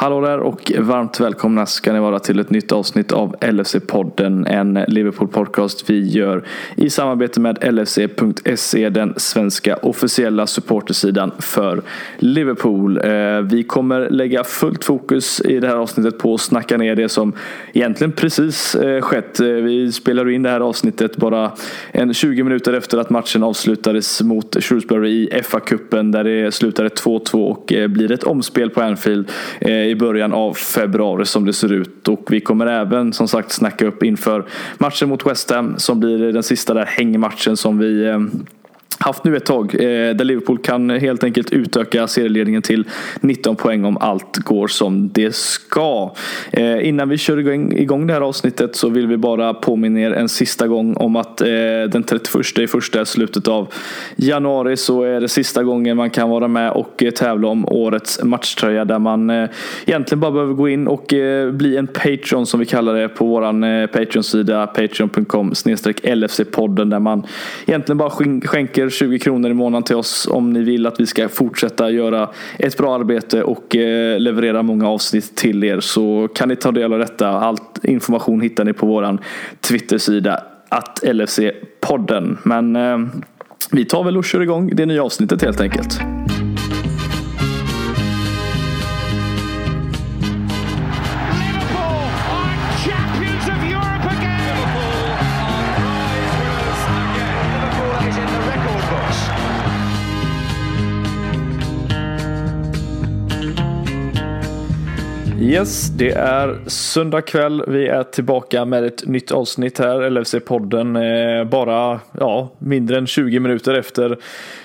Hallå där och varmt välkomna ska ni vara till ett nytt avsnitt av LFC-podden. En Liverpool-podcast vi gör i samarbete med LFC.se, den svenska officiella supportersidan för Liverpool. Eh, vi kommer lägga fullt fokus i det här avsnittet på att snacka ner det som egentligen precis eh, skett. Eh, vi spelar in det här avsnittet bara en 20 minuter efter att matchen avslutades mot Shrewsbury i FA-cupen där det slutade 2-2 och blir ett omspel på Anfield i början av februari som det ser ut. Och vi kommer även som sagt snacka upp inför matchen mot West Ham som blir den sista där hängmatchen som vi eh, haft nu ett tag. Eh, där Liverpool kan helt enkelt utöka serieledningen till 19 poäng om allt går som det ska. Eh, innan vi kör igång, igång det här avsnittet så vill vi bara påminna er en sista gång om att eh, den 31 i första slutet av januari så är det sista gången man kan vara med och eh, tävla om årets matchtröja där man eh, egentligen bara behöver gå in och eh, bli en Patreon som vi kallar det på våran Patreon-sida patreon.com LFC-podden där man egentligen bara skänker 20 kronor i månaden till oss om ni vill att vi ska fortsätta göra ett bra arbete och eh, leverera många avsnitt till er så kan ni ta del av detta. All information hittar ni på våran Twitter-sida att LFC-podden. Men eh, vi tar väl och kör igång det nya avsnittet helt enkelt. Yes, det är söndag kväll. Vi är tillbaka med ett nytt avsnitt här, LFC-podden. Eh, bara ja, mindre än 20 minuter efter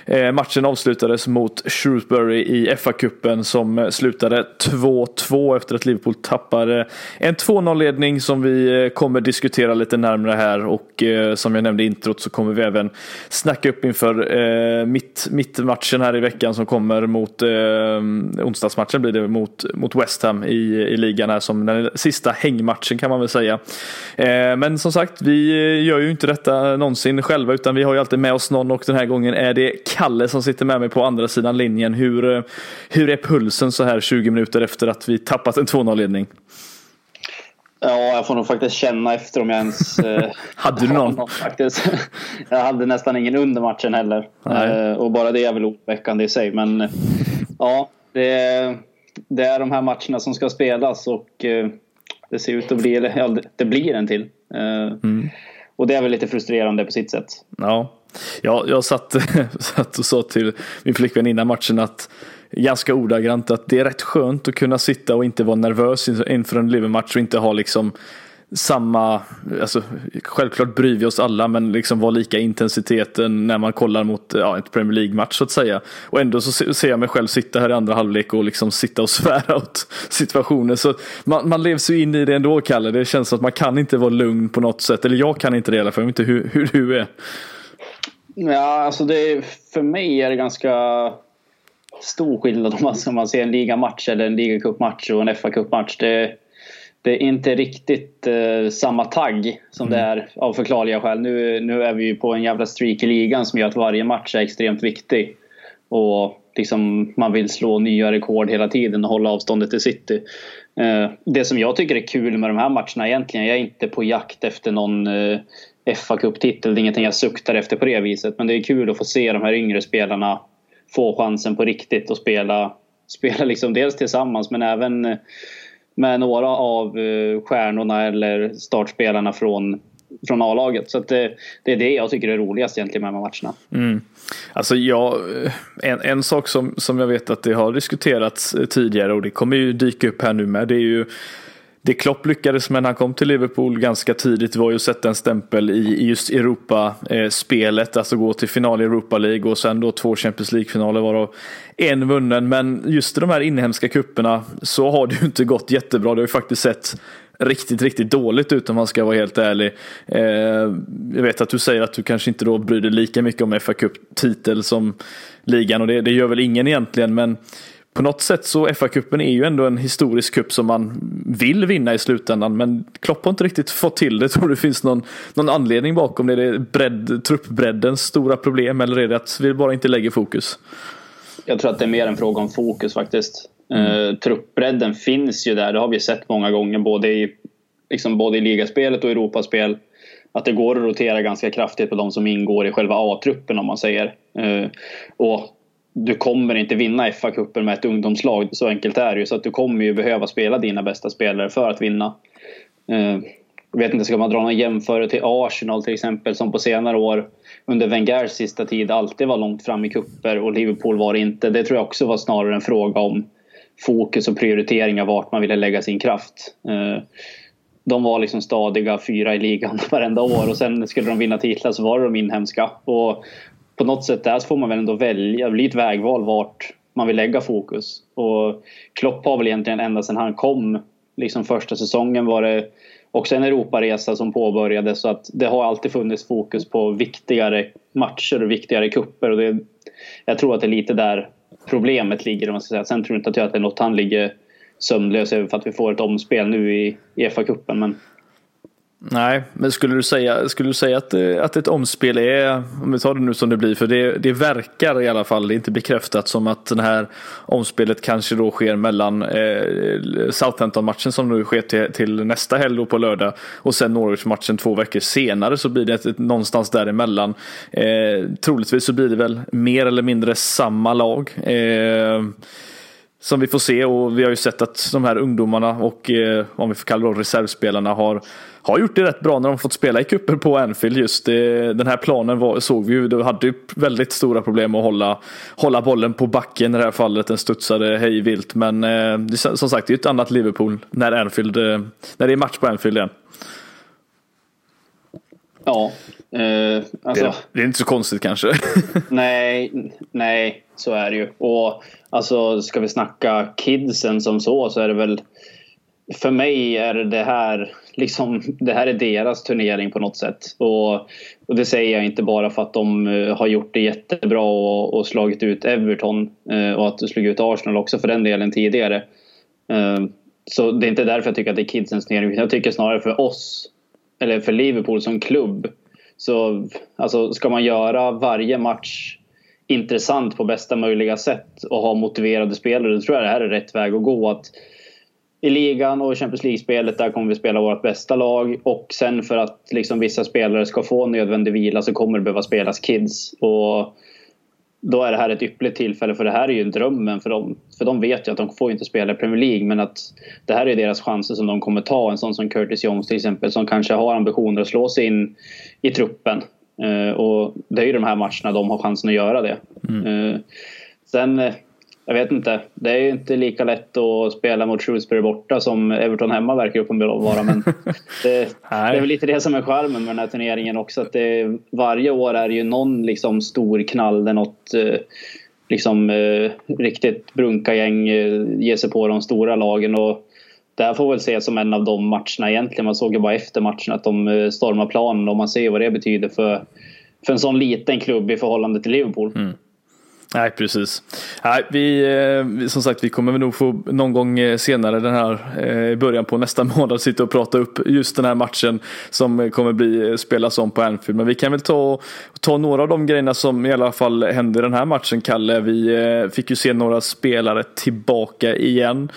eh, matchen avslutades mot Shrewsbury i FA-cupen som eh, slutade 2-2 efter att Liverpool tappade en 2-0-ledning som vi eh, kommer diskutera lite närmare här och eh, som jag nämnde i introt så kommer vi även snacka upp inför mitt, mittmatchen här i veckan som kommer mot onsdagsmatchen blir det mot, mot West Ham i i, ligan här som den sista hängmatchen kan man väl säga. Men som sagt, vi gör ju inte detta någonsin själva utan vi har ju alltid med oss någon och den här gången är det Kalle som sitter med mig på andra sidan linjen. Hur, hur är pulsen så här 20 minuter efter att vi tappat en 2-0-ledning? Ja, jag får nog faktiskt känna efter om jag ens... Eh, hade du någon? faktiskt. jag hade nästan ingen under matchen heller. Eh, och bara det är väl oroväckande i sig. Men ja, det, det är de här matcherna som ska spelas och eh, det ser ut att bli, ja, det blir en till. Eh, mm. Och det är väl lite frustrerande på sitt sätt. Ja, ja jag satt, satt och sa till min flickvän innan matchen att ganska ordagrant att det är rätt skönt att kunna sitta och inte vara nervös inför en Livermatch och inte ha liksom samma, alltså, självklart bryr vi oss alla men liksom var lika intensiteten när man kollar mot ja, ett Premier League-match så att säga. Och ändå så ser jag mig själv sitta här i andra halvlek och liksom sitta och svära åt situationen. Så man, man levs ju in i det ändå Kalle, det känns som att man kan inte vara lugn på något sätt. Eller jag kan inte det i alla fall, jag vet inte hur, hur du är. Ja, alltså det, för mig är det ganska stor skillnad om man, man ser en ligamatch eller en ligacupmatch och en FA-cupmatch. Det, det är inte riktigt eh, samma tagg som mm. det är av förklarliga skäl. Nu, nu är vi ju på en jävla streak i ligan som gör att varje match är extremt viktig. Och liksom, man vill slå nya rekord hela tiden och hålla avståndet till City. Eh, det som jag tycker är kul med de här matcherna egentligen, jag är inte på jakt efter någon eh, fa Cup-titel. Det är ingenting jag suktar efter på det viset. Men det är kul att få se de här yngre spelarna få chansen på riktigt och spela, spela liksom dels tillsammans men även med några av eh, stjärnorna eller startspelarna från från A-laget. Så det, eh, det, är det jag tycker är roligast egentligen med de här matcherna. Mm. Alltså jag, eh, en, en sak som, som jag vet att det har diskuterats tidigare och det kommer ju dyka upp här nu med det är ju det Klopp lyckades med när han kom till Liverpool ganska tidigt var ju att sätta en stämpel i just Europa-spelet, alltså gå till final i Europa League och sen då två Champions League-finaler varav en vunnen. Men just i de här inhemska kupperna så har det ju inte gått jättebra. Det har ju faktiskt sett riktigt, riktigt dåligt ut om man ska vara helt ärlig. Eh, jag vet att du säger att du kanske inte då bryr dig lika mycket om FA Cup-titel som ligan och det, det gör väl ingen egentligen men på något sätt så FA-cupen är ju ändå en historisk cup som man vill vinna i slutändan. Men Klopp har inte riktigt fått till det. Tror du det finns någon, någon anledning bakom det? Är det bredd, truppbreddens stora problem eller är det att vi bara inte lägger fokus? Jag tror att det är mer en fråga om fokus faktiskt. Mm. truppbredden finns ju där, det har vi sett många gånger både i, liksom både i ligaspelet och Europaspel. Att det går att rotera ganska kraftigt på de som ingår i själva A-truppen om man säger. och du kommer inte vinna FA-cupen med ett ungdomslag, så enkelt är det ju. Så att du kommer ju behöva spela dina bästa spelare för att vinna. Eh, jag vet inte, ska man dra någon jämförelse till Arsenal till exempel som på senare år under Wengers sista tid alltid var långt fram i kupper och Liverpool var det inte. Det tror jag också var snarare en fråga om fokus och prioriteringar vart man ville lägga sin kraft. Eh, de var liksom stadiga fyra i ligan varenda år och sen skulle de vinna titlar så var det de inhemska. Och på något sätt där så får man väl ändå välja, det blir ett vägval vart man vill lägga fokus. Och Klopp har väl egentligen ända sedan han kom, liksom första säsongen var det också en Europaresa som påbörjades så att det har alltid funnits fokus på viktigare matcher och viktigare kupper och det, jag tror att det är lite där problemet ligger. Om man ska säga. Sen tror jag inte att det är något han ligger sömnlös över för att vi får ett omspel nu i, i FA-cupen. Men Nej, men skulle du säga, skulle du säga att, eh, att ett omspel är, om vi tar det nu som det blir, för det, det verkar i alla fall, det är inte bekräftat som att det här omspelet kanske då sker mellan eh, Southampton-matchen som nu sker till, till nästa helg på lördag och sen Norwich-matchen två veckor senare så blir det ett, ett, någonstans däremellan. Eh, troligtvis så blir det väl mer eller mindre samma lag. Eh, som vi får se och vi har ju sett att de här ungdomarna och eh, om vi får kalla dem reservspelarna har, har gjort det rätt bra när de fått spela i cuper på Anfield just. Det, den här planen var, såg vi ju, de hade ju väldigt stora problem att hålla, hålla bollen på backen i det här fallet. Den studsade hej vilt men eh, som sagt det är ju ett annat Liverpool när, Anfield, eh, när det är match på Anfield igen. Ja, eh, alltså, det, det, är inte så konstigt kanske. nej, nej, så är det ju. Och alltså ska vi snacka kidsen som så så är det väl för mig är det här liksom det här är deras turnering på något sätt. Och, och det säger jag inte bara för att de uh, har gjort det jättebra och, och slagit ut Everton uh, och att de slog ut Arsenal också för den delen tidigare. Uh, så det är inte därför jag tycker att det är kidsens turnering. Jag tycker snarare för oss eller för Liverpool som klubb. Så alltså, ska man göra varje match intressant på bästa möjliga sätt och ha motiverade spelare, då tror jag det här är rätt väg att gå. Att I ligan och Champions League-spelet där kommer vi spela vårt bästa lag och sen för att liksom vissa spelare ska få nödvändig vila så kommer det behöva spelas kids. Och då är det här ett ypperligt tillfälle för det här är ju drömmen för dem. För de vet ju att de får inte spela i Premier League men att det här är deras chanser som de kommer ta. En sån som Curtis Jones till exempel som kanske har ambitioner att slå sig in i truppen. Uh, och det är ju de här matcherna de har chansen att göra det. Mm. Uh, sen eh, jag vet inte. Det är ju inte lika lätt att spela mot Shrewsbury borta som Everton hemma verkar uppenbarligen vara. Men det, det, är väl lite det som är charmen med den här turneringen också. Att det, varje år är det ju någon liksom stor knall där något eh, liksom, eh, riktigt brunkagäng eh, ger sig på de stora lagen. Och det här får väl ses som en av de matcherna egentligen. Man såg ju bara efter matchen att de stormar planen och man ser vad det betyder för, för en sån liten klubb i förhållande till Liverpool. Mm. Nej, precis. Nej, eh, vi, som sagt, vi kommer nog få någon gång eh, senare den här eh, början på nästa månad sitta och prata upp just den här matchen som kommer bli spelas om på Anfield. Men vi kan väl ta, ta några av de grejerna som i alla fall hände i den här matchen, Kalle. Vi fick ju se några spelare tillbaka igen.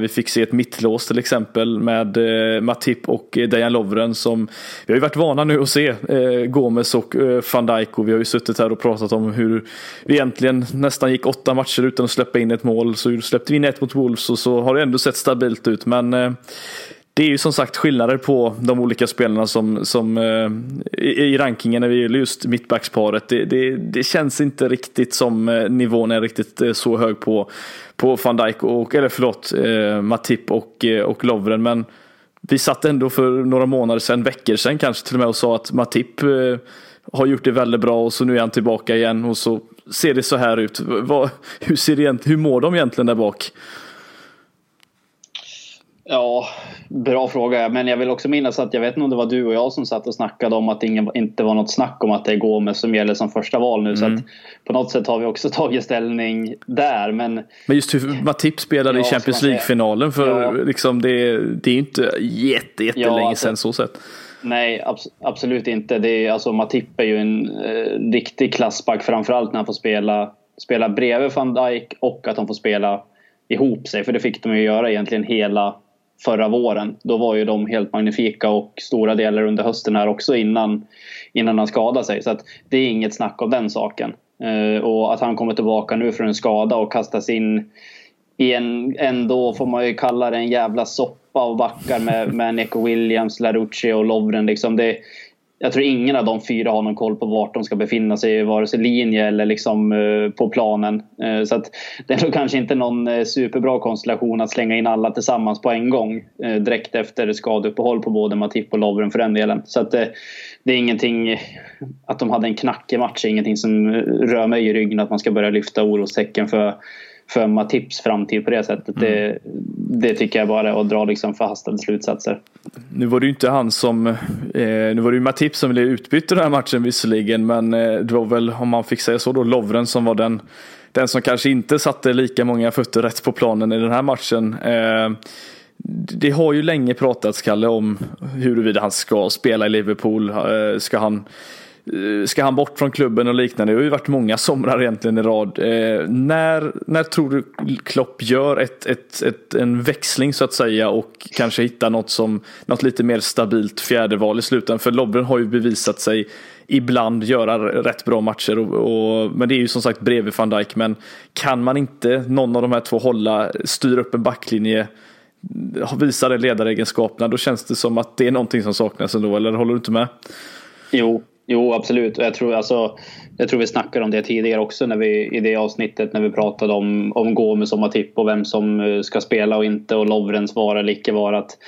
Vi fick se ett mittlås till exempel med Matip och Dejan Lovren som vi har ju varit vana nu att se Gomes och van Dijk och vi har ju suttit här och pratat om hur vi egentligen nästan gick åtta matcher utan att släppa in ett mål. Så släppte vi in ett mot Wolves och så har det ändå sett stabilt ut. Men eh, det är ju som sagt skillnader på de olika spelarna som, som eh, i, rankingen när det gäller just mittbacksparet. Det, det, det, känns inte riktigt som eh, nivån är riktigt så hög på, på van Dijk och, eller förlåt, Matip och, och Lovren. Men vi satt ändå för några månader sedan, veckor sedan kanske till och med och sa att Matip har gjort det väldigt bra och så nu är han tillbaka igen och så ser det så här ut. Vad, hur, ser det, hur mår de egentligen där bak? Ja, bra fråga. Men jag vill också minnas att jag vet inte om det var du och jag som satt och snackade om att det inte var något snack om att det är Gomes som gäller som första val nu. Mm. Så att på något sätt har vi också tagit ställning där. Men, men just hur Matip spelade ja, i Champions League-finalen. För ja. liksom det, det är ju inte jätte, jättelänge ja, alltså, sedan så sett. Nej, abs absolut inte. Det är, alltså, Matip är ju en eh, riktig klassback framförallt när han får spela, spela bredvid van Dijk och att han får spela ihop sig. För det fick de ju göra egentligen hela förra våren. Då var ju de helt magnifika och stora delar under hösten här också innan, innan han skadade sig. Så att det är inget snack om den saken. Eh, och att han kommer tillbaka nu från en skada och kastas in i en, ändå får man ju kalla det en jävla soppa av backar med, med Neko Williams, Larucci och Lovren. Liksom det, jag tror ingen av de fyra har någon koll på vart de ska befinna sig, vare sig linje eller liksom uh, på planen. Uh, så att det är nog kanske inte någon uh, superbra konstellation att slänga in alla tillsammans på en gång direkt efter skadeuppehåll på både Matip och Lovren för den delen. Så att det är ingenting, att de hade en knackig match är ingenting som rör mig i ryggen att man ska börja lyfta orostecken för för Matips framtid på det sättet. Mm. Det, det, tycker jag bara är att dra liksom förhastade slutsatser. Nu var det ju inte han som, eh, nu var det ju Matip som blev utbytt i den här matchen visserligen, men eh, det var väl, om man fick säga så då, Lovren som var den, den som kanske inte satte lika många fötter rätt på planen i den här matchen. Eh, det har ju länge pratats, Kalle, om huruvida han ska spela i Liverpool. Eh, ska han Eh, ska han bort från klubben och liknande? Det har ju varit många somrar egentligen i rad. Eh, när, när tror du Klopp gör ett, ett, ett, en växling så att säga och kanske hittar något, som, något lite mer stabilt fjärdeval i slutändan? För lobben har ju bevisat sig ibland göra rätt bra matcher. Och, och, men det är ju som sagt bredvid van Dijk. Men kan man inte någon av de här två hålla, styra upp en backlinje visa ledaregenskaperna, då känns det som att det är någonting som saknas ändå, eller håller du inte med? Jo, Jo, absolut. Jag tror, alltså, jag tror vi snackade om det tidigare också när vi, i det avsnittet när vi pratade om, om Gomes och Matip och vem som eh, ska spela och inte och Lovrens vara eller icke vara. Att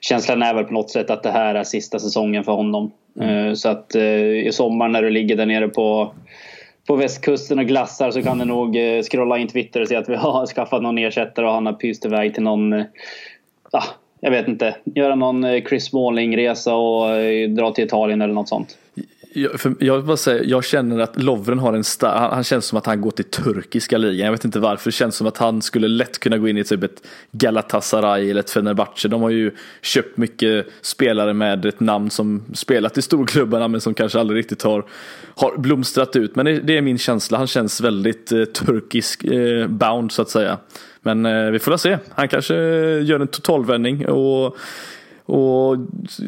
känslan är väl på något sätt att det här är sista säsongen för honom. Mm. Eh, så att eh, i sommar när du ligger där nere på på västkusten och glassar så kan du nog scrolla in Twitter och se att vi har skaffat någon ersättare och han har pyst iväg till någon ah, jag vet inte, göra någon Chris Smalling-resa och dra till Italien eller något sånt. Jag, för jag, bara säga, jag känner att Lovren har en star, han, han, känns som att han går till turkiska ligan. Jag vet inte varför. Det känns som att han skulle lätt kunna gå in i typ ett Galatasaray eller ett Fenerbahce. De har ju köpt mycket spelare med ett namn som spelat i storklubbarna men som kanske aldrig riktigt har, har blomstrat ut. Men det, det är min känsla. Han känns väldigt eh, turkisk eh, bound så att säga. Men eh, vi får väl se. Han kanske eh, gör en totalvändning och och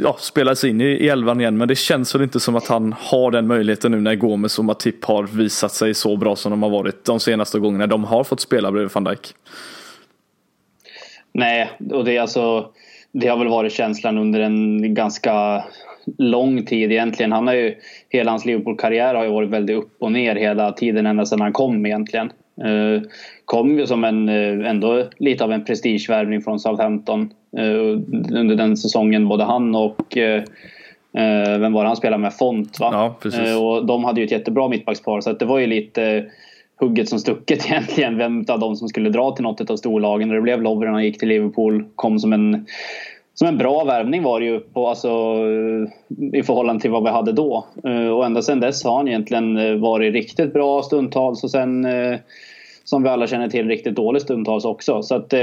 ja, spelas in i, i elvan igen. Men det känns väl inte som att han har den möjligheten nu när Gomes och Matip har visat sig så bra som de har varit de senaste gångerna de har fått spela bredvid van Dijk. Nej, och det är alltså det har väl varit känslan under en ganska lång tid egentligen. Han har ju, hela hans Liverpool-karriär har ju varit väldigt upp och ner hela tiden ända sedan han kom egentligen. Uh, kom ju som en, uh, ändå lite av en prestigevärvning från Southampton. Eh, under den säsongen, både han och eh, eh, vem var det han spelade med? Font va? Ja, precis. och de hade ju ett jättebra mittbackspar så det var ju lite hugget som stucket egentligen. Vem av dem som skulle dra till något av storlagen. Det blev Lovren han gick till Liverpool. Kom som en, som en bra värvning var det ju på, alltså, i förhållande till vad vi hade då. Och ända sedan dess har han egentligen varit riktigt bra stundtals och sen som vi alla känner till riktigt dåligt stundtals också. Så att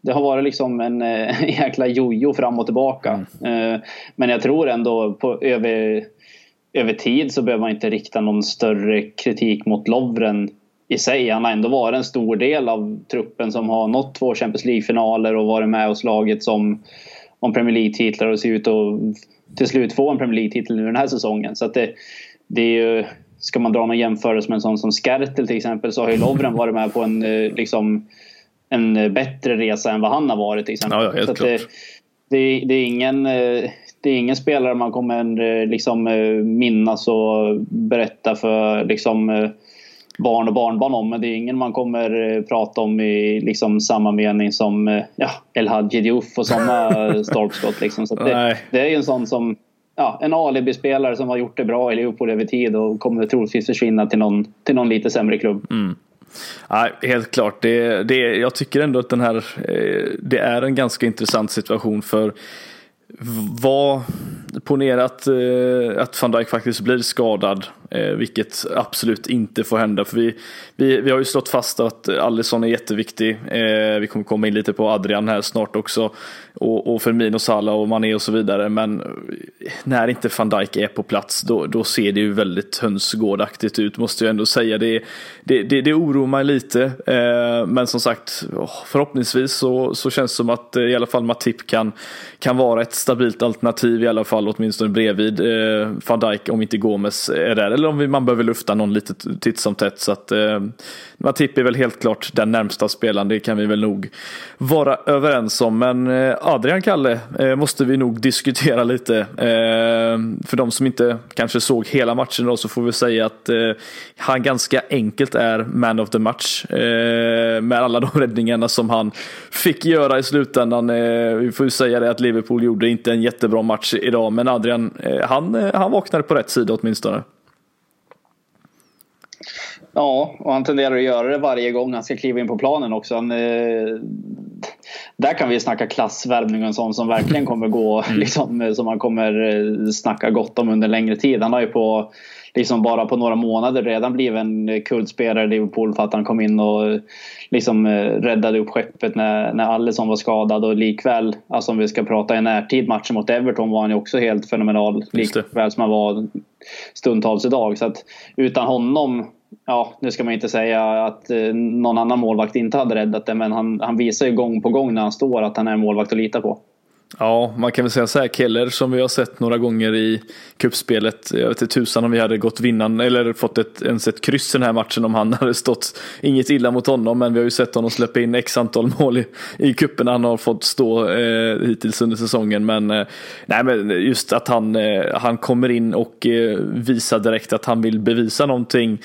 det har varit liksom en äh, jäkla jojo fram och tillbaka. Mm. Äh, men jag tror ändå på över, över tid så behöver man inte rikta någon större kritik mot Lovren i sig. Han har ändå varit en stor del av truppen som har nått två Champions League-finaler och varit med och slagit som om Premier League-titlar och ser ut att till slut få en Premier League-titel nu den här säsongen. Så att det, det är ju, ska man dra någon jämförelse med en sån som Skertel till exempel så har ju Lovren varit med på en eh, liksom en eh, bättre resa än vad han har varit till exempel. Ja, helt så det, det, det, är ingen, eh, det är ingen spelare man kommer eh, liksom minnas och berätta för liksom barn och barnbarn om. Men det är ingen man kommer prata om i liksom samma mening som ja, El Hadji Diouf och sådana stolpskott. Liksom. Så det, det, är ju en sån som ja, en alibi-spelare som har gjort det bra i Liverpool över tid och kommer troligtvis försvinna till någon, till någon lite sämre klubb. Mm. Nej, helt klart. Det, det, jag tycker ändå att den här, eh, det är en ganska intressant situation för vad ponera att, eh, att van Dijk faktiskt blir skadad, eh, vilket absolut inte får hända. För vi, vi, vi har ju slått fast att Alisson är jätteviktig. Vi kommer komma in lite på Adrian här snart också. Och, och Firmino, Salah och Mané och så vidare. Men när inte van Dijk är på plats då, då ser det ju väldigt hönsgårdaktigt ut måste jag ändå säga. Det, det, det, det oroar mig lite. Eh, men som sagt, förhoppningsvis så, så känns det som att eh, i alla fall Matip kan, kan vara ett stabilt alternativ i alla fall åtminstone bredvid eh, van Dijk om inte Gomes är där. Eller om vi, man behöver lufta någon lite titt som tätt. Så att eh, Matip är väl helt klart den närmsta spelaren, det kan vi väl nog vara överens om. Men eh, Adrian Kalle eh, måste vi nog diskutera lite. Eh, för de som inte kanske såg hela matchen då så får vi säga att eh, han ganska enkelt är man of the match. Med alla de räddningarna som han fick göra i slutändan. Vi får ju säga det att Liverpool gjorde inte en jättebra match idag men Adrian han, han vaknade på rätt sida åtminstone. Ja, och han tenderar att göra det varje gång han ska kliva in på planen också. Han, eh, där kan vi snacka klassvärvning och en sån som verkligen kommer gå, mm. liksom, som man kommer eh, snacka gott om under längre tid. Han har ju på, liksom bara på några månader redan blivit en kultspelare i Liverpool för att han kom in och liksom eh, räddade upp skeppet när, när Alisson var skadad och likväl, alltså om vi ska prata i närtid, matchen mot Everton var han ju också helt fenomenal. Likväl som han var stundtals idag. Så att utan honom ja, nu ska man inte säga att eh, någon annan målvakt inte hade räddat det, men han, han visar ju gång på gång när han står att han är en målvakt att lita på. Ja, man kan väl säga så här, Keller som vi har sett några gånger i kuppspelet. Jag vet inte tusan om vi hade gått vinnan eller fått ett, ens ett kryss den här matchen om han hade stått. Inget illa mot honom, men vi har ju sett honom släppa in x antal mål i, i kuppen han har fått stå eh, hittills under säsongen. Men, eh, nej, men just att han, eh, han kommer in och eh, visar direkt att han vill bevisa någonting.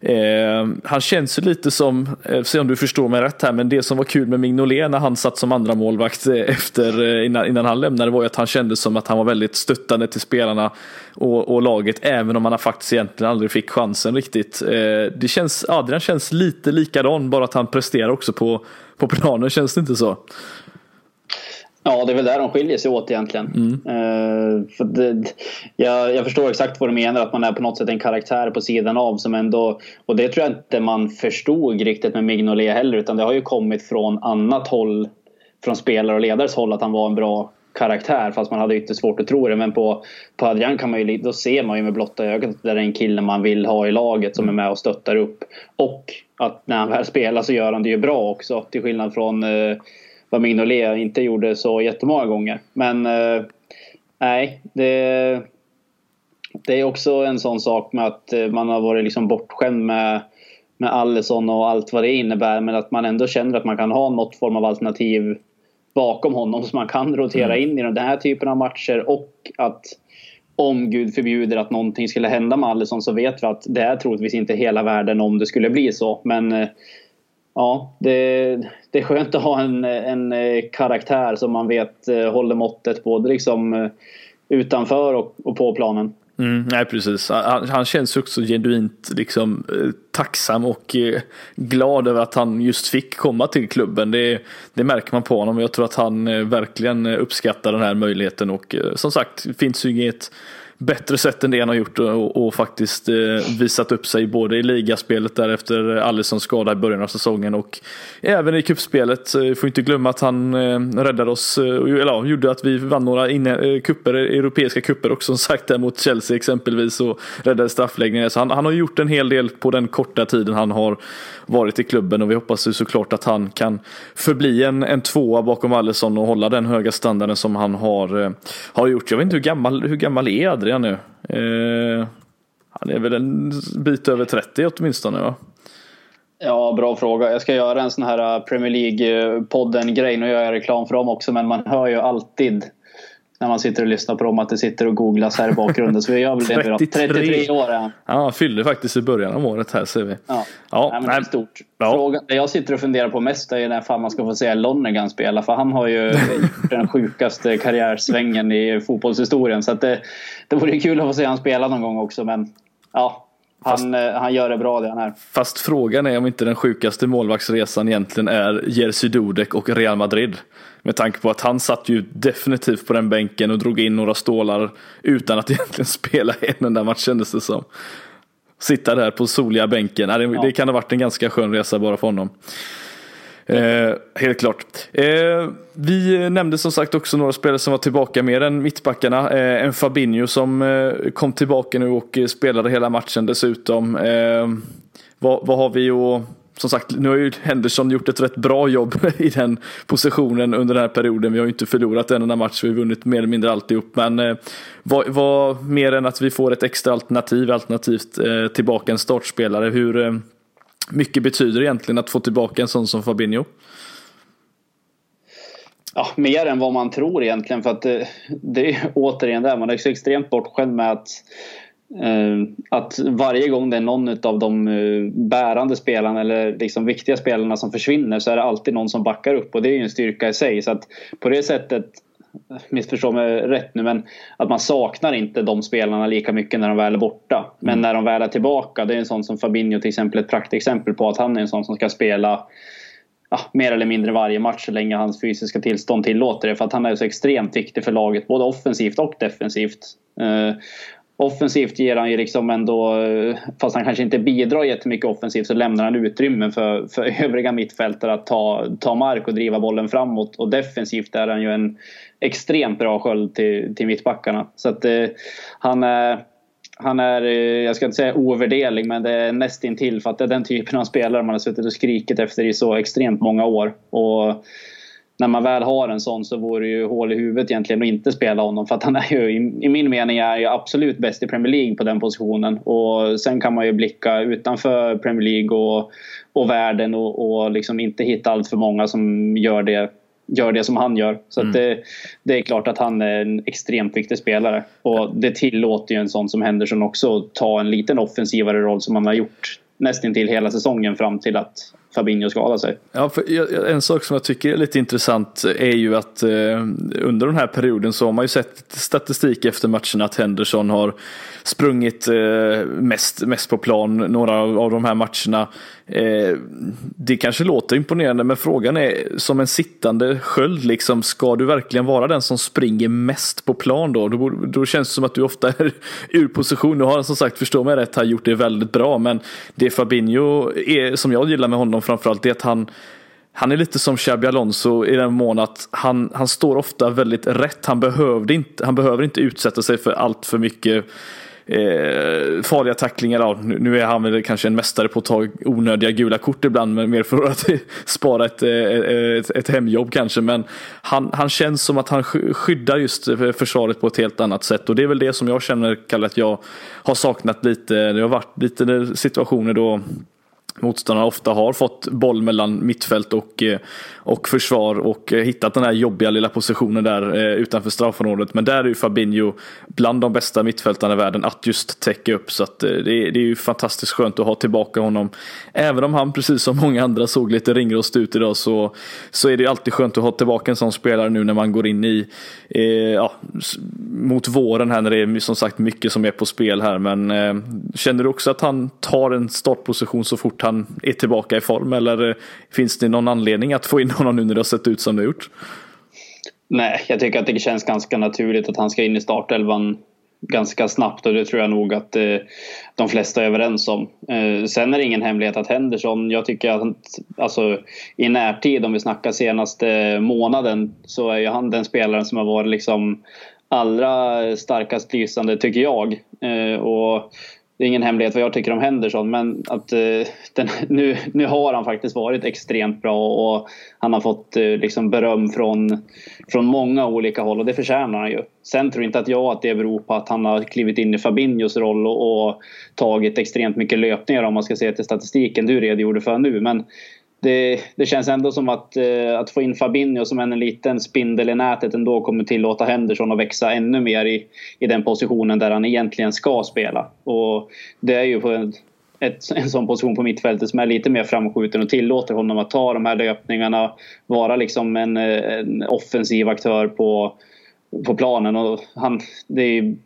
Eh, han känns ju lite som, eh, se om du förstår mig rätt här, men det som var kul med Mignolet när han satt som andra målvakt eh, efter, eh, innan, innan han lämnade var ju att han kände som att han var väldigt stöttande till spelarna och, och laget, även om han faktiskt egentligen aldrig fick chansen riktigt. Eh, det känns, Adrian känns lite likadan, bara att han presterar också på, på planen, känns det inte så? Ja, det är väl där de skiljer sig åt egentligen. Mm. Uh, för det, jag, jag, förstår exakt vad du menar, att man är på något sätt en karaktär på sidan av som ändå... Och det tror jag inte man förstod riktigt med Mignolet heller, utan det har ju kommit från annat håll, från spelare och ledares håll, att han var en bra karaktär fast man hade inte svårt att tro det. Men på, på Adrian kan man ju, då ser man ju med blotta ögat att det är en kille man vill ha i laget som är med och stöttar upp. Och att när han väl spelar så gör han det ju bra också till skillnad från uh, vad Mignolet inte gjorde så jättemånga gånger. Men eh, nej, det, det är också en sån sak med att eh, man har varit liksom bortskämd med, med Allison och allt vad det innebär. Men att man ändå känner att man kan ha något form av alternativ bakom honom som man kan rotera mm. in i den här typen av matcher. Och att om Gud förbjuder att någonting skulle hända med Allison så vet vi att det är troligtvis inte hela världen om det skulle bli så. Men eh, ja, det, det är skönt att ha en, en eh, karaktär som man vet eh, håller måttet både liksom eh, utanför och, och på planen. Mm, nej precis, han, han känns också genuint liksom, tacksam och glad över att han just fick komma till klubben. Det, det märker man på honom och jag tror att han verkligen uppskattar den här möjligheten och som sagt, det finns ju inget bättre sätt än det han har gjort och, och faktiskt eh, visat upp sig både i ligaspelet där efter Alissons skada i början av säsongen och även i cupspelet. Vi får inte glömma att han eh, räddade oss, eh, eller ja, gjorde att vi vann några inne, eh, kupper, eh, europeiska kupper också som sagt där mot Chelsea exempelvis och räddade straffläggningar. Så han, han har gjort en hel del på den korta tiden han har varit i klubben och vi hoppas ju såklart att han kan förbli en, en tvåa bakom Alisson och hålla den höga standarden som han har, eh, har gjort. Jag vet inte hur gammal, hur gammal är Adrian Adrian nu? Eh, han är väl en bit över 30 åtminstone va? Ja, bra fråga. Jag ska göra en sån här eh, Premier League-podden eh, grej. Nu gör jag reklam för dem också men man hör ju alltid när man sitter och lyssnar på dem att det sitter och googlas här i bakgrunden. Så vi gör väl det 33. 33 år är han. Ja, han fyllde faktiskt i början av året här ser vi. Ja, ja nej, men det är stort. Ja. Frågan, det jag sitter och funderar på mest är när fan man ska få se Lonergan spela. För han har ju gjort den sjukaste karriärsvängen i fotbollshistorien. Så att det, det vore kul att få se han spela någon gång också. Men ja, Han, eh, han gör det bra det han är. Fast frågan är om inte den sjukaste målvaktsresan egentligen är Jerzy Dudek och Real Madrid. Med tanke på att han satt ju definitivt på den bänken och drog in några stålar utan att egentligen spela en enda match kändes det som. Sitta där på soliga bänken, det, ja. det kan ha varit en ganska skön resa bara för honom. Eh, helt klart. Eh, vi nämnde som sagt också några spelare som var tillbaka mer än mittbackarna. Eh, en Fabinho som eh, kom tillbaka nu och eh, spelade hela matchen dessutom. Eh, vad, vad, har vi att som sagt, nu har ju Henderson gjort ett rätt bra jobb i den positionen under den här perioden. Vi har ju inte förlorat en enda match, vi har vunnit mer eller mindre alltihop. Men eh, vad, vad, mer än att vi får ett extra alternativ, alternativt eh, tillbaka en startspelare. Hur eh, mycket betyder egentligen att få tillbaka en sån som Fabinho? Ja, mer än vad man tror egentligen för att det, det är återigen där, man är så extremt bortskämd med att Uh, att varje gång det är någon av de uh, bärande spelarna eller liksom viktiga spelarna som försvinner så är det alltid någon som backar upp och det är ju en styrka i sig. Så att på det sättet, missförstå mig rätt nu, men att man saknar inte de spelarna lika mycket när de väl är borta. Men mm. när de väl är tillbaka, det är en sån som Fabinho till exempel ett praktexempel på att han är en sån som ska spela ja, mer eller mindre varje match så länge hans fysiska tillstånd tillåter det. För att han är så extremt viktig för laget, både offensivt och defensivt. Uh, offensivt ger han ju liksom ändå, fast han kanske inte bidrar jättemycket offensivt, så lämnar han utrymme för, för övriga mittfältare att ta, ta mark och driva bollen framåt. Och defensivt är han ju en extremt bra sköld till, till mittbackarna. Så att eh, han är han är, eh, jag ska inte säga ovärderlig, men det är nästintill för att det är den typen av spelare man har suttit och skrikit efter i så extremt många år. Och när man väl har en sån så vore det ju hål i huvudet egentligen att inte spela honom. För att han är ju, i min mening, är ju absolut bäst i Premier League på den positionen. Och sen kan man ju blicka utanför Premier League och, och världen och, och liksom inte hitta allt för många som gör det gör det som han gör. Så mm. det, det, är klart att han är en extremt viktig spelare. Och det tillåter ju en sån som Henderson också ta en liten offensivare roll som han har gjort nästan till hela säsongen fram till att Fabinho skadade sig. Ja, en sak som jag tycker är lite intressant är ju att eh, under den här perioden så har man ju sett statistik efter matcherna att Henderson har sprungit eh, mest, mest på plan några av de här matcherna. Eh, det kanske låter imponerande men frågan är som en sittande sköld liksom, ska du verkligen vara den som springer mest på plan då? Då, då känns det som att du ofta är ur position. Nu har han som sagt, förstå mig rätt, har gjort det väldigt bra men det Fabinho är, som jag gillar med honom framförallt är att han han är lite som Xabi Alonso i den mån att han, han står ofta väldigt rätt. Han, behövde inte, han behöver inte utsätta sig för allt för mycket eh, farliga tacklingar. Ja, nu är han väl kanske en mästare på att ta onödiga gula kort ibland, men mer för att spara ett, eh, ett, ett hemjobb kanske. Men han, han känns som att han skyddar just försvaret på ett helt annat sätt och det är väl det som jag känner, Kalle, att jag har saknat lite. Det har varit lite situationer då motståndarna ofta har fått boll mellan mittfält och, eh, och försvar och eh, hittat den här jobbiga lilla positionen där eh, utanför straffområdet. Men där är ju Fabinho bland de bästa mittfältarna i världen att just täcka upp. Så att det, är, det är ju fantastiskt skönt att ha tillbaka honom. Även om han precis som många andra såg lite ringrost ut idag så, så är det alltid skönt att ha tillbaka en sån spelare nu när man går in i eh, ja, mot våren här när det är som sagt mycket som är på spel här. Men eh, känner du också att han tar en startposition så fort han är tillbaka i form eller eh, finns det någon anledning att få in honom nu när det har sett ut som det gjort? Nej, jag tycker att det känns ganska naturligt att han ska in i startelvan ganska snabbt och det tror jag nog att eh, de flesta är överens om. Eh, sen är det ingen hemlighet att Henderson, jag tycker att alltså, i närtid om vi snackar senaste månaden så är ju han den spelaren som har varit liksom allra starkast lysande tycker jag. Eh, och det är ingen hemlighet vad jag tycker om Henderson men att eh, den, nu, nu har han faktiskt varit extremt bra och han har fått eh, liksom beröm från, från många olika håll och det förtjänar han ju. Sen tror inte att jag att det beror på att han har klivit in i Fabinhos roll och, och tagit extremt mycket löpningar om man ska se till statistiken du redogjorde för nu men det, det, känns ändå som att, eh, att få in Fabinho som en liten spindel i nätet ändå kommer tillåta Henderson att växa ännu mer i, i den positionen där han egentligen ska spela. Och det är ju på en, ett, en sån position på mittfältet som är lite mer framskjuten och tillåter honom att ta de här löpningarna, vara liksom en, eh, en offensiv aktör på, på planen. Och han, det är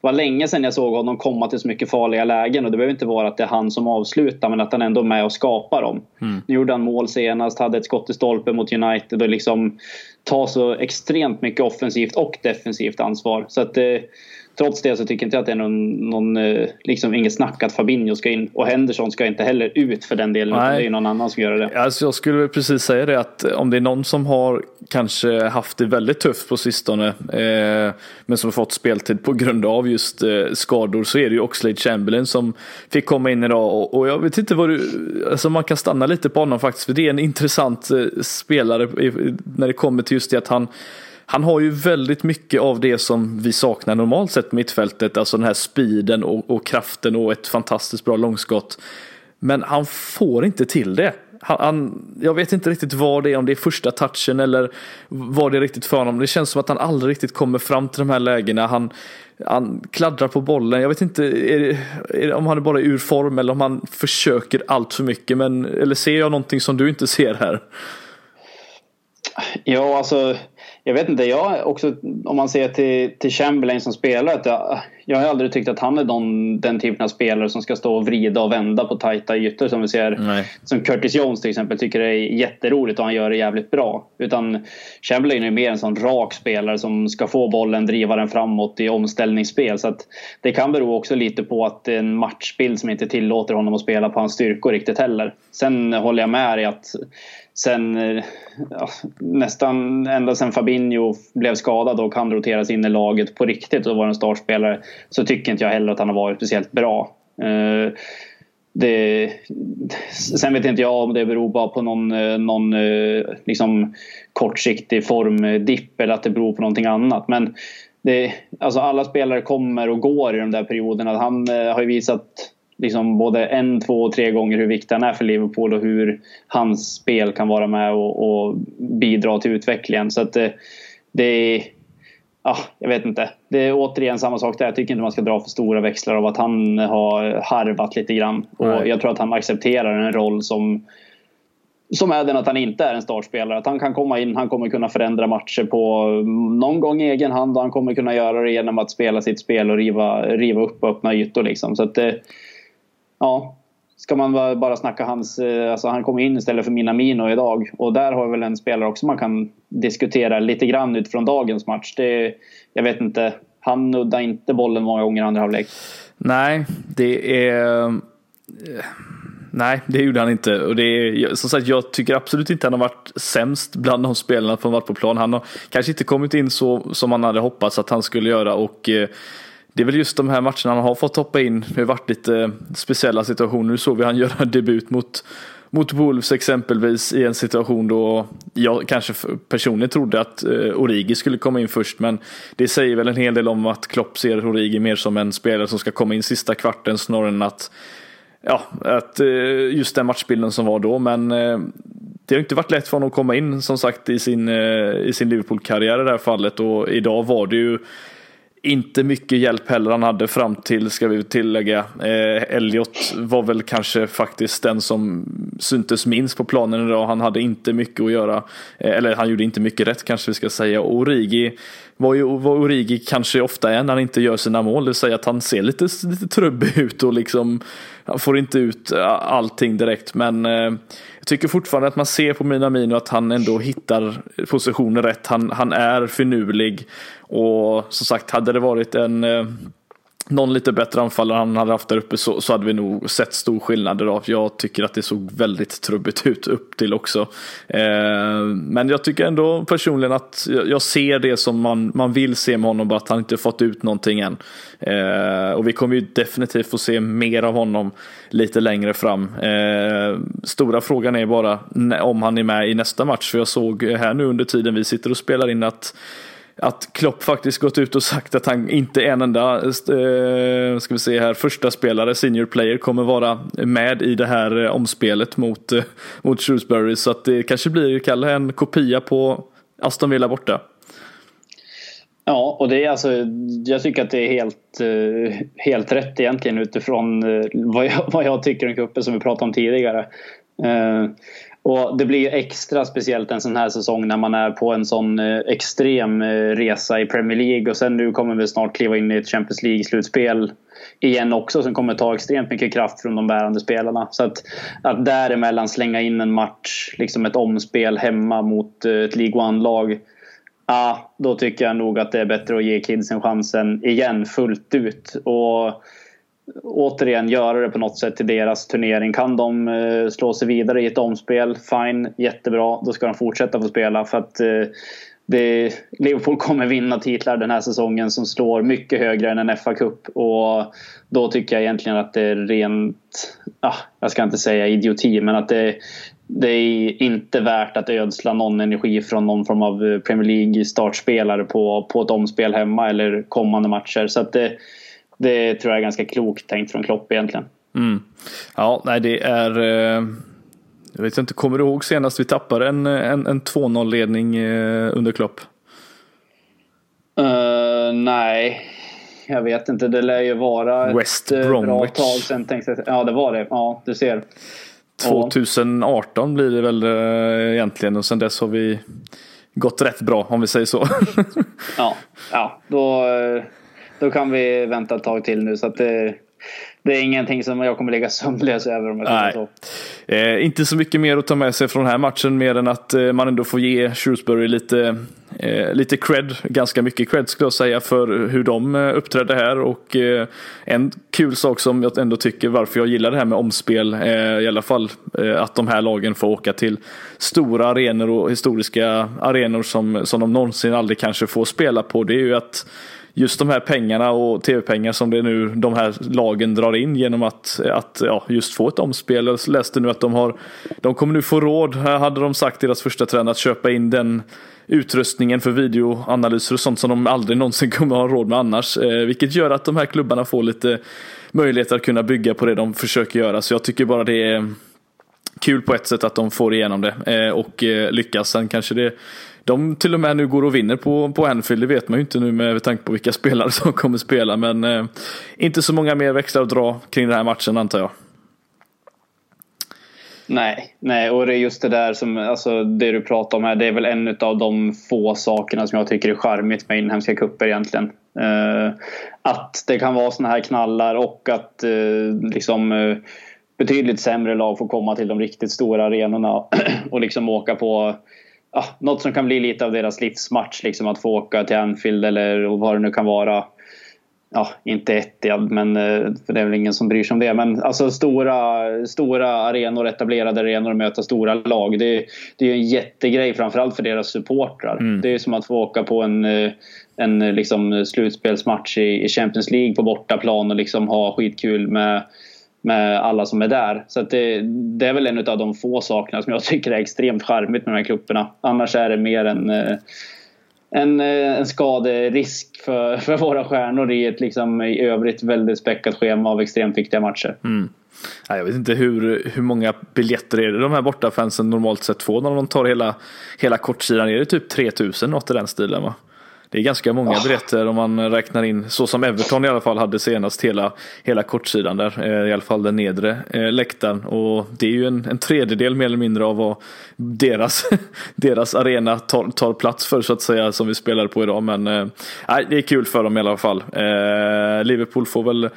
det var länge sedan jag såg honom komma till så mycket farliga lägen och det behöver inte vara att det är han som avslutar men att han ändå är med och skapar dem. Mm. Nu gjorde han mål senast, hade ett skott i stolpen mot United och liksom tar så extremt mycket offensivt och defensivt ansvar. Så att eh, trots det så tycker inte jag att det är någon, någon eh, liksom inget snack att Fabinho ska in och Henderson ska inte heller ut för den delen. Nej. Det är någon annan som gör det. Alltså jag skulle precis säga det att om det är någon som har kanske haft det väldigt tufft på sistone eh, men som har fått speltid på grund av just eh, skador så är det ju Oxlade Chamberlain som fick komma in idag och, och, jag vet inte vad du, alltså man kan stanna lite på honom faktiskt för det är en intressant eh, spelare när det kommer till just det att han han har ju väldigt mycket av det som vi saknar normalt sett på mittfältet, alltså den här speeden och, och kraften och ett fantastiskt bra långskott. Men han får inte till det. Han, han, jag vet inte riktigt vad det är, om det är första touchen eller vad det är riktigt för honom. Det känns som att han aldrig riktigt kommer fram till de här lägena. Han, han kladdrar på bollen. Jag vet inte är det, är det, om han är bara ur form eller om han försöker allt för mycket. Men, eller ser jag någonting som du inte ser här? Ja, alltså jag vet inte, jag också, om man ser till, till Chamberlain som spelare, jag, jag har aldrig tyckt att han är don, den typen av spelare som ska stå och vrida och vända på tajta ytor som vi ser. Nej. Som Curtis Jones till exempel tycker det är jätteroligt och han gör det jävligt bra. Utan Chamberlain är mer en sån rak spelare som ska få bollen, driva den framåt i omställningsspel. Så det kan bero också lite på att det är en matchbild som inte tillåter honom att spela på hans styrkor riktigt heller. Sen håller jag med dig att sen eh, ja, nästan ända sen Fabinho blev skadad och han roteras in i laget på riktigt och var en startspelare så tycker inte jag heller att han har varit speciellt bra. Eh, det, sen vet inte jag om det beror bara på någon, eh, någon eh, liksom kortsiktig formdipp eller att det beror på någonting annat. Men det, alltså alla spelare kommer och går i de där perioderna. Han har ju visat liksom både en, två och tre gånger hur viktig han är för Liverpool och hur hans spel kan vara med och, och bidra till utvecklingen. Så att det, det är ja, jag vet inte. Det är återigen samma sak där. Jag tycker inte man ska dra för stora växlar av att han har harvat lite grann. Och jag tror att han accepterar en roll som som är den att han inte är en startspelare. Att han kan komma in, han kommer kunna förändra matcher på någon gång i egen hand och han kommer kunna göra det genom att spela sitt spel och riva, riva upp och öppna ytor. Liksom. Så att det, ja, ska man bara snacka hans... Eh, alltså han kom in istället för Minamino idag. Och där har vi väl en spelare också man kan diskutera lite grann utifrån dagens match. Det, jag vet inte. Han nuddade inte bollen många gånger i andra halvlek. Nej, det är... Eh, nej, det gjorde han inte. Och det är, som sagt, jag tycker absolut inte han har varit sämst bland de spelarna som varit på plan. Han har kanske inte kommit in så som man hade hoppats att han skulle göra. Och eh, det är väl just de här matcherna han har fått hoppa in. Det har varit lite eh, speciella situationer. Nu såg vi han göra debut mot, mot Wolves exempelvis i en situation då jag kanske personligen trodde att eh, Origi skulle komma in först. Men det säger väl en hel del om att Klopp ser Origi mer som en spelare som ska komma in sista kvarten snarare än att Ja, att eh, just den matchbilden som var då. Men det har inte varit lätt för honom att komma in som sagt i sin, i sin Liverpool-karriär i det här fallet. Och idag var det ju inte mycket hjälp heller han hade fram till, ska vi tillägga. Eh, Elliot var väl kanske faktiskt den som syntes minst på planen idag. Han hade inte mycket att göra. Eh, eller han gjorde inte mycket rätt kanske vi ska säga. Och Origi var ju vad Origi kanske ofta är när han inte gör sina mål. Det vill säga att han ser lite, lite trubbig ut och liksom han får inte ut eh, allting direkt. Men eh, tycker fortfarande att man ser på Minamino att han ändå hittar positioner rätt. Han, han är finurlig. Och som sagt, hade det varit en eh, någon lite bättre anfallare han hade haft där uppe så, så hade vi nog sett stor skillnad idag. Jag tycker att det såg väldigt trubbigt ut upp till också. Eh, men jag tycker ändå personligen att jag ser det som man, man vill se med honom, bara att han inte fått ut någonting än. Eh, och vi kommer ju definitivt få se mer av honom lite längre fram. Eh, stora frågan är bara om han är med i nästa match, för jag såg här nu under tiden vi sitter och spelar in att att Klopp faktiskt gått ut och sagt att han inte en enda eh, ska vi se här, första spelare, senior player, kommer vara med i det här eh, omspelet mot, eh, mot Shrewsbury. Så att det kanske blir, Kalle, en kopia på Aston Villa borta. Ja, och det är alltså, jag tycker att det är helt, eh, helt rätt egentligen utifrån eh, vad jag, vad jag tycker om cupen som vi pratade om tidigare. Eh, och det blir ju extra speciellt en sån här säsong när man är på en sån eh, extrem eh, resa i Premier League och sen nu kommer vi snart kliva in i ett Champions League-slutspel igen också som kommer ta extremt mycket kraft från de bärande spelarna. Så att, att däremellan slänga in en match, liksom ett omspel hemma mot eh, ett League One-lag. Ja, då tycker jag nog att det är bättre att ge kidsen chansen igen fullt ut. Och återigen göra det på något sätt till deras turnering. Kan de eh, slå sig vidare i ett omspel, fine, jättebra. Då ska de fortsätta få spela för att eh, det, Liverpool kommer vinna titlar den här säsongen som slår mycket högre än en FA-cup. Och då tycker jag egentligen att det är rent, ah, jag ska inte säga idioti, men att det, det är inte värt att ödsla någon energi från någon form av eh, Premier League startspelare på, på ett omspel hemma eller kommande matcher. Så att det, det tror jag är ganska klokt tänkt från Klopp egentligen. Mm. Ja, nej det är eh, jag vet inte, kommer du ihåg senast vi tappade en, en, en 2-0 ledning eh, under Klopp? Uh, nej, jag vet inte. Det lär ju vara West ett Bromwich. bra tag sen. Tänkte jag. Ja, det var det. Ja, du ser. 2018 blir det väl egentligen och sen dess har vi gått rätt bra om vi säger så. ja, ja då, då kan vi vänta ett tag till nu så att det, det är ingenting som jag kommer ligga sömnlös över om jag säger så. Eh, inte så mycket mer att ta med sig från den här matchen mer än att eh, man ändå får ge Shrewsbury lite, eh, lite cred, ganska mycket cred skulle jag säga för hur de eh, uppträdde här och eh, en kul sak som jag ändå tycker varför jag gillar det här med omspel eh, i alla fall att de här lagen får åka till stora arenor och historiska arenor som, som de någonsin aldrig kanske får spela på det är ju att just de här pengarna och tv-pengar som det nu de här lagen drar in genom att, att ja, just få ett omspel. Jag läste nu att de har, de kommer nu få råd, här hade de sagt deras första tränare, att köpa in den utrustningen för videoanalyser och sånt som de aldrig någonsin kommer ha råd med annars. Eh, vilket gör att de här klubbarna får lite möjlighet att kunna bygga på det de försöker göra. Så jag tycker bara det är kul på ett sätt att de får igenom det eh, och eh, lyckas. Sen kanske det de till och med nu går och vinner på, på Anfield, det vet man ju inte nu med tanke på vilka spelare som kommer spela. Men eh, inte så många mer växlar att dra kring den här matchen antar jag. Nej, nej, och det är just det där som, alltså det du pratar om här, det är väl en av de få sakerna som jag tycker är charmigt med inhemska kupper egentligen. Eh, att det kan vara såna här knallar och att eh, liksom eh, betydligt sämre lag får komma till de riktigt stora arenorna och liksom åka på ja, något som kan bli lite av deras livsmatch. Liksom att få åka till Anfield eller vad det nu kan vara. Ja, inte Etihad, men eh, för det är väl ingen som bryr sig om det. Men alltså stora, stora arenor, etablerade arenor och möta stora lag. Det, det är en jättegrej framförallt för deras supportrar. Mm. Det är som att få åka på en, eh, en liksom slutspelsmatch i Champions League på bortaplan och liksom ha skitkul med med alla som är där. Så det, det, är väl en av de få sakerna som jag tycker är extremt charmigt med de här klubbarna. Annars är det mer en, eh, en, eh, en skaderisk för, för våra stjärnor i ett liksom i övrigt väldigt späckat schema av extremt viktiga matcher. Mm. Jag vet inte hur, hur många biljetter är det de här bortafansen normalt sett får när de tar hela, hela kortsidan. Är det typ 3000 något i den stilen va? Det är ganska många oh. biljetter om man räknar in, så som Everton i alla fall hade senast hela, hela kortsidan där, eh, i alla fall den nedre eh, läktaren. Och det är ju en, en tredjedel mer eller mindre av vad deras, deras arena tar, tar plats för så att säga, som vi spelar på idag. Men eh, det är kul för dem i alla fall. Eh, Liverpool får väl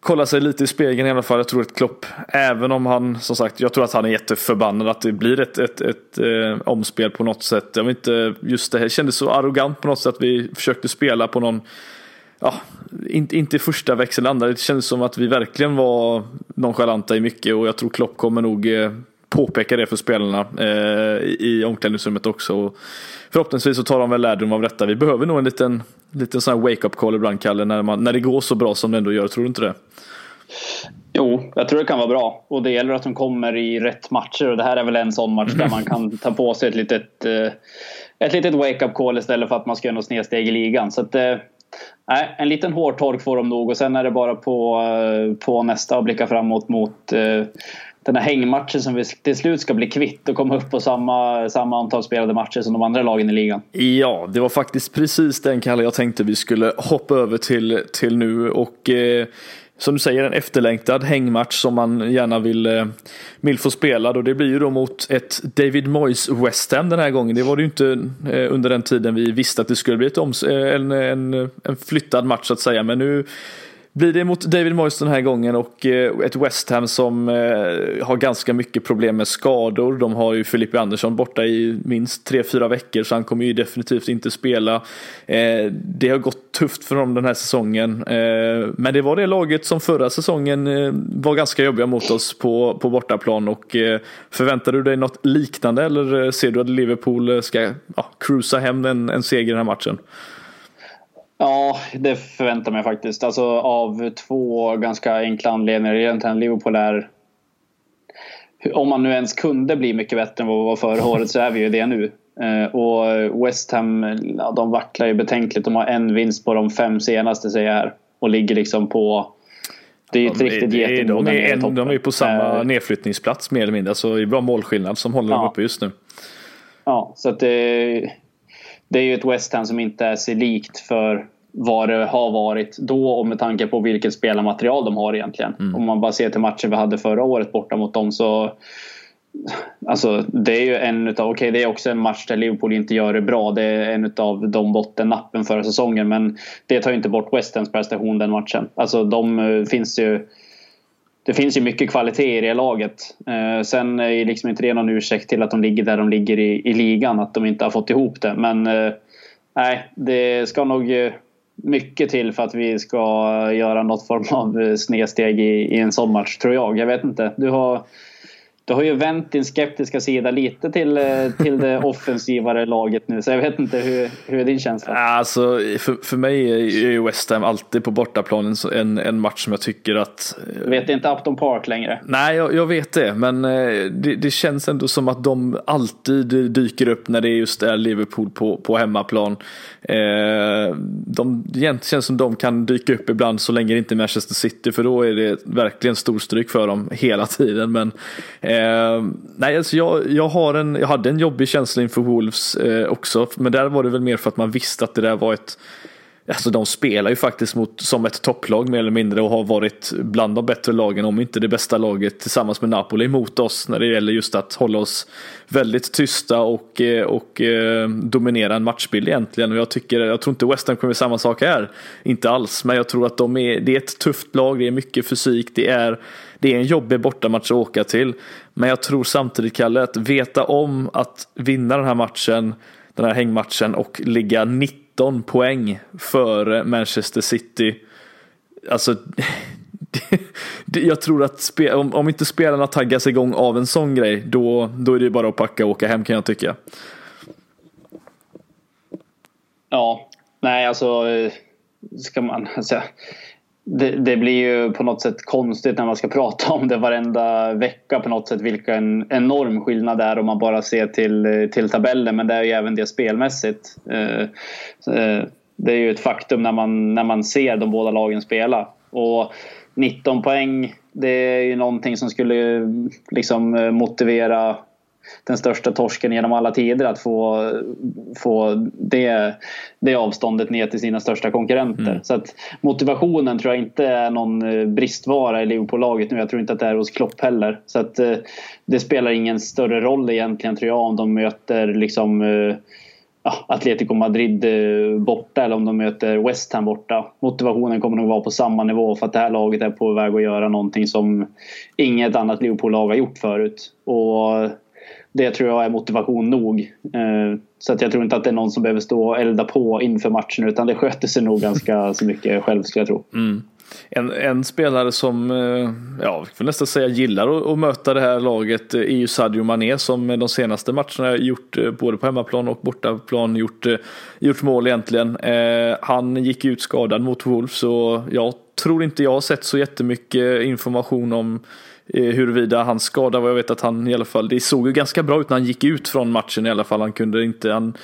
kolla sig lite i spegeln i alla fall. Jag tror att Klopp, även om han, som sagt, jag tror att han är jätteförbannad att det blir ett, ett, ett, eh, omspel på något sätt. Jag vet inte, just det här kändes så arrogant på något sätt att vi försökte spela på någon, ja, inte, inte första växeln, andra. Det kändes som att vi verkligen var nonchalanta i mycket och jag tror Klopp kommer nog eh, påpeka det för spelarna eh, i omklädningsrummet också. Och förhoppningsvis så tar de väl lärdom av detta. Vi behöver nog en liten, liten sån wake-up call ibland, Kalle, när, man, när det går så bra som det ändå gör. Tror du inte det? Jo, jag tror det kan vara bra. Och det gäller att de kommer i rätt matcher. Och det här är väl en sån match där man kan ta på sig ett litet, eh, ett litet wake-up call istället för att man ska göra något snedsteg i ligan. Så att, eh, Nej, en liten hårtork får de nog och sen är det bara på, eh, på nästa och blicka framåt mot den här hängmatchen som vi till slut ska bli kvitt och komma upp på samma, samma antal spelade matcher som de andra lagen i ligan. Ja, det var faktiskt precis den Kalle jag tänkte vi skulle hoppa över till, till nu och eh, som du säger, en efterlängtad hängmatch som man gärna vill, eh, vill få spelad Och det blir ju då mot ett David Moyes West Ham den här gången. Det var det ju inte eh, under den tiden vi visste att det skulle bli ett oms eh, en, en, en flyttad match så att säga. Men nu blir det mot David Moyes den här gången och eh, ett West Ham som eh, har ganska mycket problem med skador. De har ju Filippe Andersson borta i minst 3-4 veckor så han kommer ju definitivt inte spela. Eh, det har gått tufft för dem den här säsongen. Men det var det laget som förra säsongen var ganska jobbiga mot oss på, på bortaplan och förväntar du dig något liknande eller ser du att Liverpool ska ja, cruisa hem en, en seger i den här matchen? Ja, det förväntar mig faktiskt. Alltså av två ganska enkla anledningar. Egentligen Liverpool är... Om man nu ens kunde bli mycket bättre än vad vi var förra året så är vi ju det nu. Eh, och West Ham, ja, de vacklar ju betänkligt. De har en vinst på de fem senaste säger jag här. Och ligger liksom på... Det är ju ett de, riktigt getingbo. De, är en, de är ju på samma uh, nedflyttningsplats mer eller mindre. Så det är bra målskillnad som håller ja. dem uppe just nu. Ja, så att det det är ju ett West Ham som inte är sig likt för vad det har varit då och med tanke på vilket spelarmaterial de har egentligen. Mm. Om man bara ser till matchen vi hade förra året borta mot dem så Alltså det är ju en utav, okej okay, det är också en match där Liverpool inte gör det bra. Det är en utav de bottennappen förra säsongen men det tar ju inte bort West Hams prestation den matchen. Alltså de eh, finns ju det finns ju mycket kvalitet i det laget. Eh, sen är liksom inte det någon ursäkt till att de ligger där de ligger i, i ligan, att de inte har fått ihop det. Men eh, nej, det ska nog eh, mycket till för att vi ska göra något form av eh, snedsteg i, i en sån match, tror jag. Jag vet inte. Du har du har ju vänt din skeptiska sida lite till, eh, till det offensivare laget nu. Så jag vet inte hur, hur är din känsla? Alltså, för, för mig är ju West Ham alltid på bortaplanen en, en match som jag tycker att... Du vet inte Upton Park längre? Nej, jag, jag vet det. Men eh, det, det, känns ändå som att de alltid dyker upp när det just är Liverpool på, på hemmaplan. Eh, de, det känns som de kan dyka upp ibland så länge det inte är Manchester City. För då är det verkligen storstryk för dem hela tiden. Men Eh, nej, alltså jag, jag, har en, jag hade en jobbig känsla inför Wolves eh, också. Men där var det väl mer för att man visste att det där var ett Alltså de spelar ju faktiskt mot, som ett topplag mer eller mindre och har varit bland de bättre lagen, om inte det bästa laget tillsammans med Napoli mot oss när det gäller just att hålla oss väldigt tysta och, eh, och eh, dominera en matchbild egentligen. Och jag, tycker, jag tror inte West Ham kommer samma sak här, inte alls, men jag tror att de är, det är ett tufft lag, det är mycket fysik, det är, det är en jobbig bortamatch att åka till. Men jag tror samtidigt, Kalle, att veta om att vinna den här matchen, den här hängmatchen och ligga 90 19 poäng före Manchester City. Alltså, jag tror att om, om inte spelarna taggas igång av en sån grej, då, då är det bara att packa och åka hem kan jag tycka. Ja, nej alltså eh, ska man alltså, det, det, blir ju på något sätt konstigt när man ska prata om det varenda vecka på något sätt vilken enorm skillnad det är om man bara ser till, till tabellen men det är ju även det spelmässigt. Eh, eh, det är ju ett faktum när man, när man ser de båda lagen spela. Och 19 poäng det är ju någonting som skulle liksom eh, motivera den största torsken genom alla tider att få, få det, det avståndet ner till sina största konkurrenter. Mm. Så att motivationen tror jag inte är någon eh, bristvara i Liverpool-laget nu. Jag tror inte att det är hos Klopp heller. Så att eh, det spelar ingen större roll egentligen tror jag om de möter liksom eh, ja, Atletico Madrid borta eller om de möter West Ham borta. Motivationen kommer nog vara på samma nivå för att det här laget är på väg att göra någonting som inget annat Liverpool-lag har gjort förut. Och det tror jag är motivation nog. Eh, så att jag tror inte att det är någon som behöver stå och elda på inför matchen utan det sköter sig nog ganska så mycket själv skulle jag tro. Mm. En, en, spelare som, eh, ja, vi får nästan säga gillar att, att, möta det här laget är ju Sadio Mané som de senaste matcherna gjort eh, både på hemmaplan och bortaplan gjort, gjort mål egentligen. Han gick ut skadad mot Wolves och jag tror inte jag har sett så jättemycket information om Eh, Eh, huruvida han skadade, vad jag vet att han i alla fall, det såg ju ganska bra ut när han gick ut från matchen i alla fall. Han kunde inte, han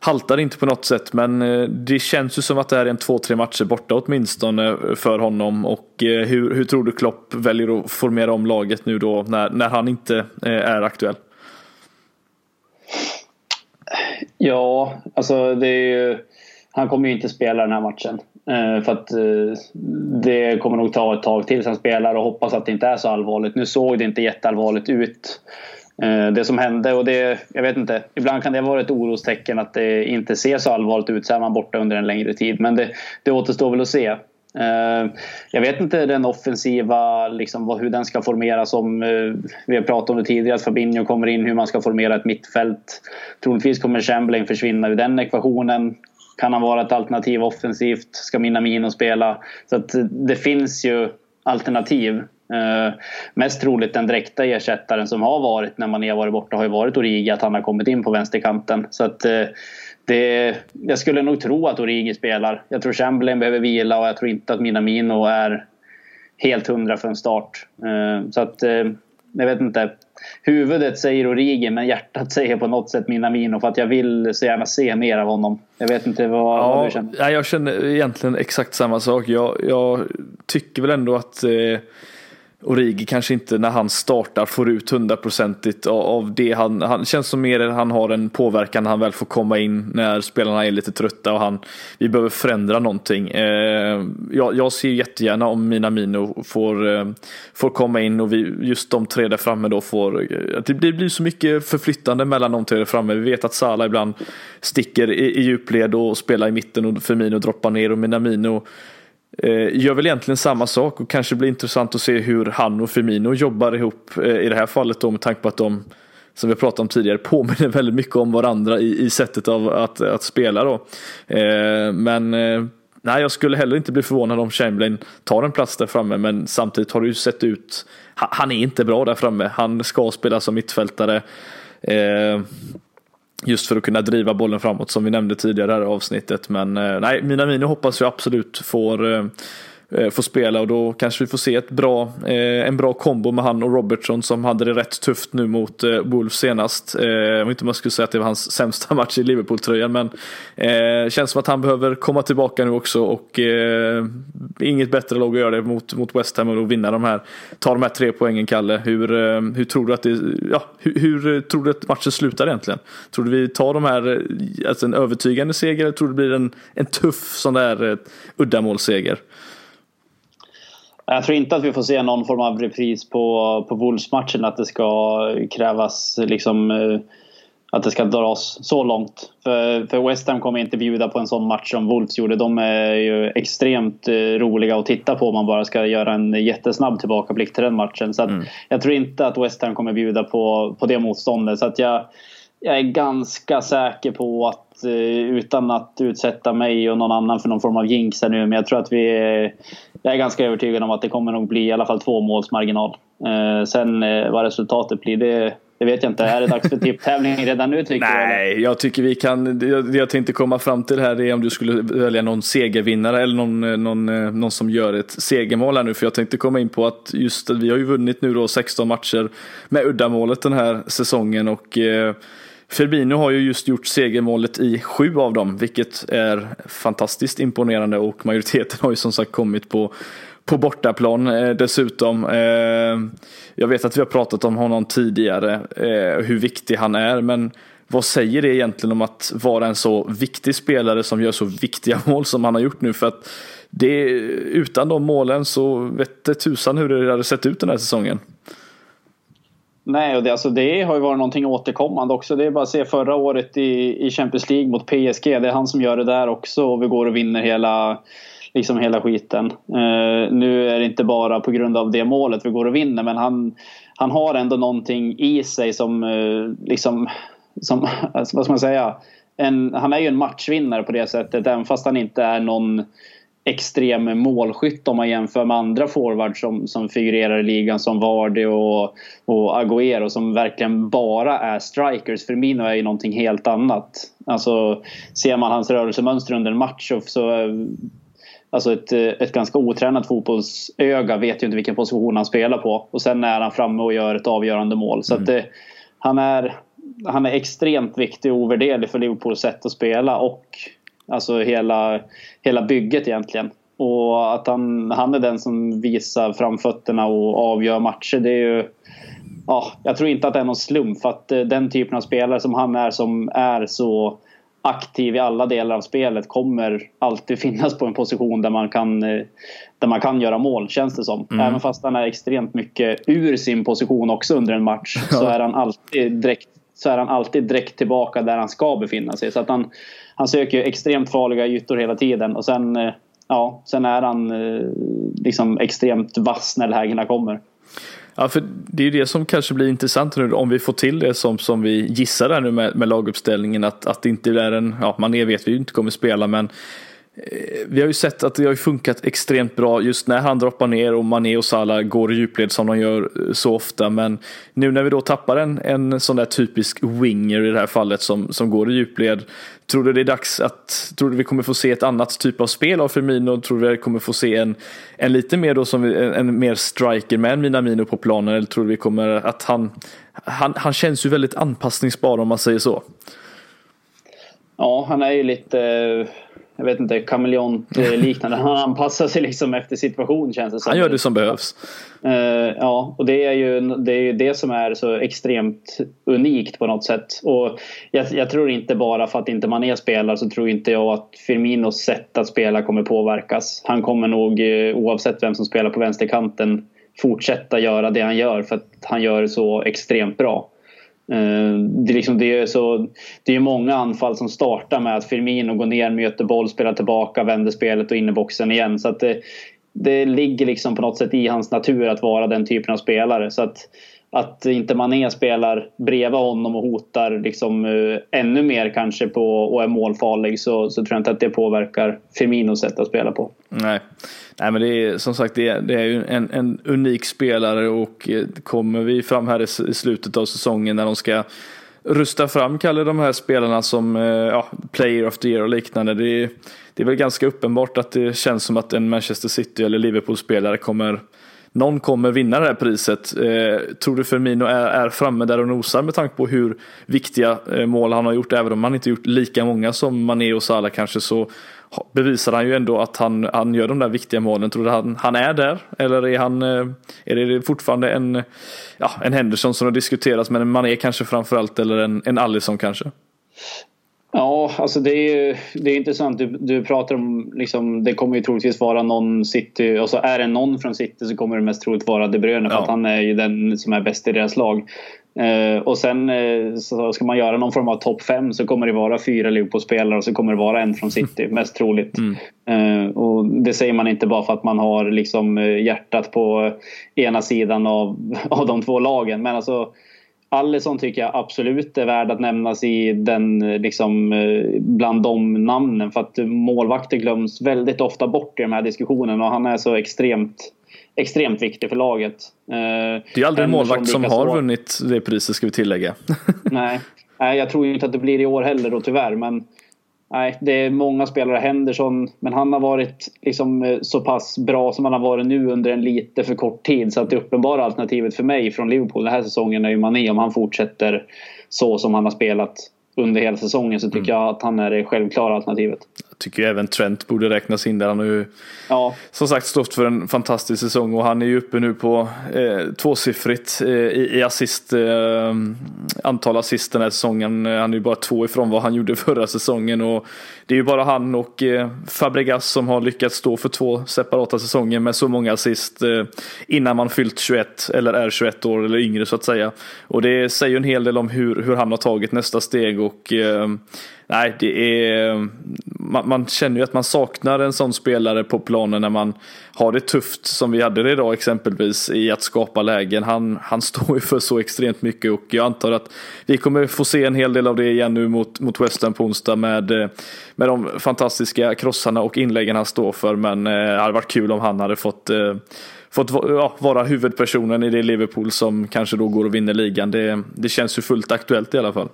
haltade inte på något sätt men eh, det känns ju som att det här är en två, tre matcher borta åtminstone eh, för honom. Och hur, hur tror du Klopp väljer att formera om laget nu då när, när han inte är aktuell? Ja, alltså det är ju, han kommer ju inte spela den här matchen. Eh, för att eh, det kommer nog ta ett tag till han spelar och hoppas att det inte är så allvarligt. Nu såg det inte jätteallvarligt ut. Eh, det som hände och det, jag vet inte, ibland kan det vara ett orostecken att det inte ser så allvarligt ut så är man borta under en längre tid. Men det, det återstår väl att se. Jag vet inte den offensiva, liksom, hur den ska formeras. Om, vi har pratat om det tidigare, att Fabinho kommer in, hur man ska formera ett mittfält. Troligtvis kommer Chamberlain försvinna ur den ekvationen. Kan han vara ett alternativ offensivt? Ska Minamino spela? Så att det finns ju alternativ. Uh, mest troligt den direkta ersättaren som har varit när man har varit borta har ju varit Origi, att han har kommit in på vänsterkanten. Så att uh, det, jag skulle nog tro att Origi spelar. Jag tror Chamberlain behöver vila och jag tror inte att Minamino är helt hundra för en start. Uh, så att jag vet inte. Huvudet säger Origi men hjärtat säger på något sätt Minamino för att jag vill så gärna se mer av honom. Jag vet inte vad, ja, vad du känner. Jag känner egentligen exakt samma sak. Jag, jag tycker väl ändå att eh, Origi kanske inte när han startar får ut hundraprocentigt av det. Han, han känns som mer att han har en påverkan när han väl får komma in när spelarna är lite trötta och han, vi behöver förändra någonting. Eh, jag, jag ser jättegärna om Minamino får, eh, får komma in och vi, just de tre där framme då får, eh, det blir, så mycket förflyttande mellan de tre där framme. Vi vet att Salah ibland sticker i, i djupled och spelar i mitten och Firmino droppar ner och Minamino Eh, gör väl egentligen samma sak och kanske blir intressant att se hur han och Firmino jobbar ihop eh, i det här fallet då med tanke på att de som vi pratat om tidigare påminner väldigt mycket om varandra i, i sättet av att, att spela då. Eh, men eh, nej, jag skulle heller inte bli förvånad om Chamberlain tar en plats där framme men samtidigt har det ju sett ut han är inte bra där framme. Han ska spela som mittfältare. Just för att kunna driva bollen framåt som vi nämnde tidigare i avsnittet. Men eh, nej, Minamino hoppas jag absolut får Eh, Eh, får spela och då kanske vi får se ett bra, eh, en bra kombo med han och Robertson som hade det rätt tufft nu mot eh, Wolves senast. Jag vet inte om jag skulle säga att det var hans sämsta match i Liverpool-tröjan men det känns som att han behöver komma tillbaka nu också och inget bättre lag att göra det mot, mot West Ham och vinna de här, ta de här tre poängen Kalle. Hur, hur tror du att det, ja, hur, hur, tror du att matchen slutar egentligen? Tror du vi tar de här, alltså en övertygande seger eller tror du det blir en, en tuff sån där uddamålsseger? Jag tror inte att vi får se någon form av repris på, på Wolves-matchen. Att det ska krävas liksom, eh, att det ska dras så långt. För, för West Ham kommer inte bjuda på en sån match som Wolves gjorde. De är ju extremt eh, roliga att titta på om man bara ska göra en jättesnabb tillbakablick till den matchen. Så mm. jag tror inte att West Ham kommer bjuda på, på det motståndet. Så att jag, jag är ganska säker på att eh, utan att utsätta mig och någon annan för någon form av jinx här nu. Men jag tror att vi är, jag är ganska övertygad om att det kommer nog bli i alla fall två målsmarginal. Eh, sen eh, vad resultatet blir det, det vet jag inte. Är det dags för tipptävling redan nu tycker Nej, du, jag tycker vi kan. Det jag tänkte komma fram till här är om du skulle välja någon segervinnare eller någon, någon, någon som gör ett segermål här nu. För jag tänkte komma in på att just vi har ju vunnit nu då 16 matcher med uddamålet den här säsongen och eh, Firmino har ju just gjort segermålet i sju av dem, vilket är fantastiskt imponerande och majoriteten har ju som sagt kommit på på bortaplan eh, dessutom. Eh, jag vet att vi har pratat om honom tidigare, eh, hur viktig han är, men vad säger det egentligen om att vara en så viktig spelare som gör så viktiga mål som han har gjort nu? För att det, utan de målen så vet tusan hur det hade sett ut den här säsongen. Nej, och det, alltså det har ju varit någonting återkommande också. Det är bara att se förra året i, i Champions League mot PSG. Det är han som gör det där också och vi går och vinner hela, liksom hela skiten. Uh, nu är det inte bara på grund av det målet vi går och vinner men han, han har ändå någonting i sig som uh, liksom, som, alltså, vad ska man säga? En, han är ju en matchvinnare på det sättet även fast han inte är någon extrem målskytt om man jämför med andra forwards som, som figurerar i ligan som Vardy och, och Agüero som verkligen bara är strikers. Firmino är ju någonting helt annat. Alltså ser man hans rörelsemönster under en match så, så Alltså ett, ett ganska otränat fotbollsöga vet ju inte vilken position han spelar på. Och sen är han framme och gör ett avgörande mål. Så mm. det, han, är, han är extremt viktig och ovärderlig för Liverpools sätt att spela. Och Alltså hela, hela bygget egentligen. Och att han, han är den som visar framfötterna och avgör matcher. Det är ju... Ja, jag tror inte att det är någon slump för att eh, den typen av spelare som han är som är så aktiv i alla delar av spelet kommer alltid finnas på en position där man kan, eh, där man kan göra mål känns det som. Mm. Även fast han är extremt mycket ur sin position också under en match så är han alltid direkt så är han alltid direkt tillbaka där han ska befinna sig. Så att han, han söker extremt farliga ytor hela tiden och sen, eh, ja, sen är han eh, liksom extremt vass när lägena kommer. Ja, för det är ju det som kanske blir intressant nu om vi får till det som, som vi gissar här nu med, med laguppställningen att, att det inte är en, ja Mané vet vi ju inte kommer spela men Eh, vi har ju sett att det har funkat extremt bra just när han droppar ner och Mané och Salah går i djupled som de gör eh, så ofta. Men nu när vi då tappar en, en sån där typisk winger i det här fallet som, som går i djupled. Tror du det är dags att, tror du vi kommer få se ett annat typ av spel av Firmino? Tror du vi kommer få se en, en lite mer då som en, en mer striker med en Minamino på planen? Eller tror du vi kommer att han, han, han känns ju väldigt anpassningsbar om man säger så. Ja, han är ju lite jag vet inte, kameleont liknande. Han anpassar sig liksom efter situation känns det som. Han gör det som behövs. Uh, ja, och det är, ju, det är ju det som är så extremt unikt på något sätt. Och jag, jag tror inte bara för att inte Mané spelar så tror inte jag att Firminos sätt att spela kommer påverkas. Han kommer nog uh, oavsett vem som spelar på vänsterkanten fortsätta göra det han gör för att han gör det så extremt bra. Eh, det är, liksom, det, är så, det är många anfall som startar med att Firmino går ner, möter boll, spelar tillbaka, vänder spelet och in i boxen igen. Så att det, det ligger liksom på något sätt i hans natur att vara den typen av spelare. Så att, att inte Mané spelar bredvid honom och hotar liksom, uh, ännu mer kanske på, och är målfarlig så, så tror jag inte att det påverkar Firminos sätt att spela på. Nej, Nej men det är som sagt det är, det är ju en, en unik spelare och eh, kommer vi fram här i, i slutet av säsongen när de ska rusta fram Kalle de här spelarna som eh, ja, player of the year och liknande. Det är, det är väl ganska uppenbart att det känns som att en Manchester City eller Liverpool-spelare kommer någon kommer vinna det här priset. Eh, tror du Firmino är, är framme där och nosar med tanke på hur viktiga eh, mål han har gjort, även om han inte gjort lika många som Mané och Salah kanske så bevisar han ju ändå att han, han gör de där viktiga målen. Tror du han, han är där? Eller är, han, eh, är det fortfarande en, ja, en Henderson som har diskuterats men en Mané kanske framförallt eller en, en Allison kanske? Ja, alltså det är, det är intressant. Du, du pratar om, liksom, det kommer ju troligtvis vara någon City, och så är det någon från City så kommer det mest troligt vara De Bruyne för ja. att han är ju den som är bäst i deras lag. Eh, och sen eh, så ska man göra någon form av topp 5 så kommer det vara fyra Liverpool-spelare och så kommer det vara en från City, mest troligt. Mm. Eh, och det säger man inte bara för att man har liksom eh, hjärtat på ena sidan av, av de två lagen. Men alltså Alisson tycker jag absolut är värd att nämnas i den, liksom, eh, bland de namnen för att målvakter glöms väldigt ofta bort i de här diskussionerna och han är så extremt extremt viktig för laget. Eh, det är aldrig en målvakt som har vunnit det priset ska vi tillägga. nej, nej, jag tror inte att det blir i år heller då tyvärr men Nej, det är många spelare. Henderson, men han har varit liksom eh, så pass bra som han har varit nu under en lite för kort tid. Så att det uppenbara alternativet för mig från Liverpool den här säsongen är ju Mané om han fortsätter så som han har spelat under hela säsongen så tycker mm. jag att han är det självklara alternativet. Jag tycker även Trent borde räknas in där. Han har ju ja. som sagt stått för en fantastisk säsong och han är ju uppe nu på eh, tvåsiffrigt eh, i, assist, eh, antal assist den här säsongen. Han är ju bara två ifrån vad han gjorde förra säsongen och det är ju bara han och eh, Fabregas som har lyckats stå för två separata säsonger med så många assist eh, innan man fyllt 21 eller är 21 år eller yngre så att säga. Och det säger ju en hel del om hur, hur han har tagit nästa steg och eh, nej, det är, man, man, känner ju att man saknar en sån spelare på planen när man har det tufft som vi hade det idag exempelvis i att skapa lägen. Han, han står ju för så extremt mycket och jag antar att vi kommer få se en hel del av det igen nu mot, mot West Ham på onsdag med, eh, med de fantastiska krossarna och inläggen han står för. Men eh, det hade varit kul om han hade fått eh, fått ja, vara huvudpersonen i det Liverpool som kanske då går och vinner ligan. Det, det känns ju fullt aktuellt i alla fall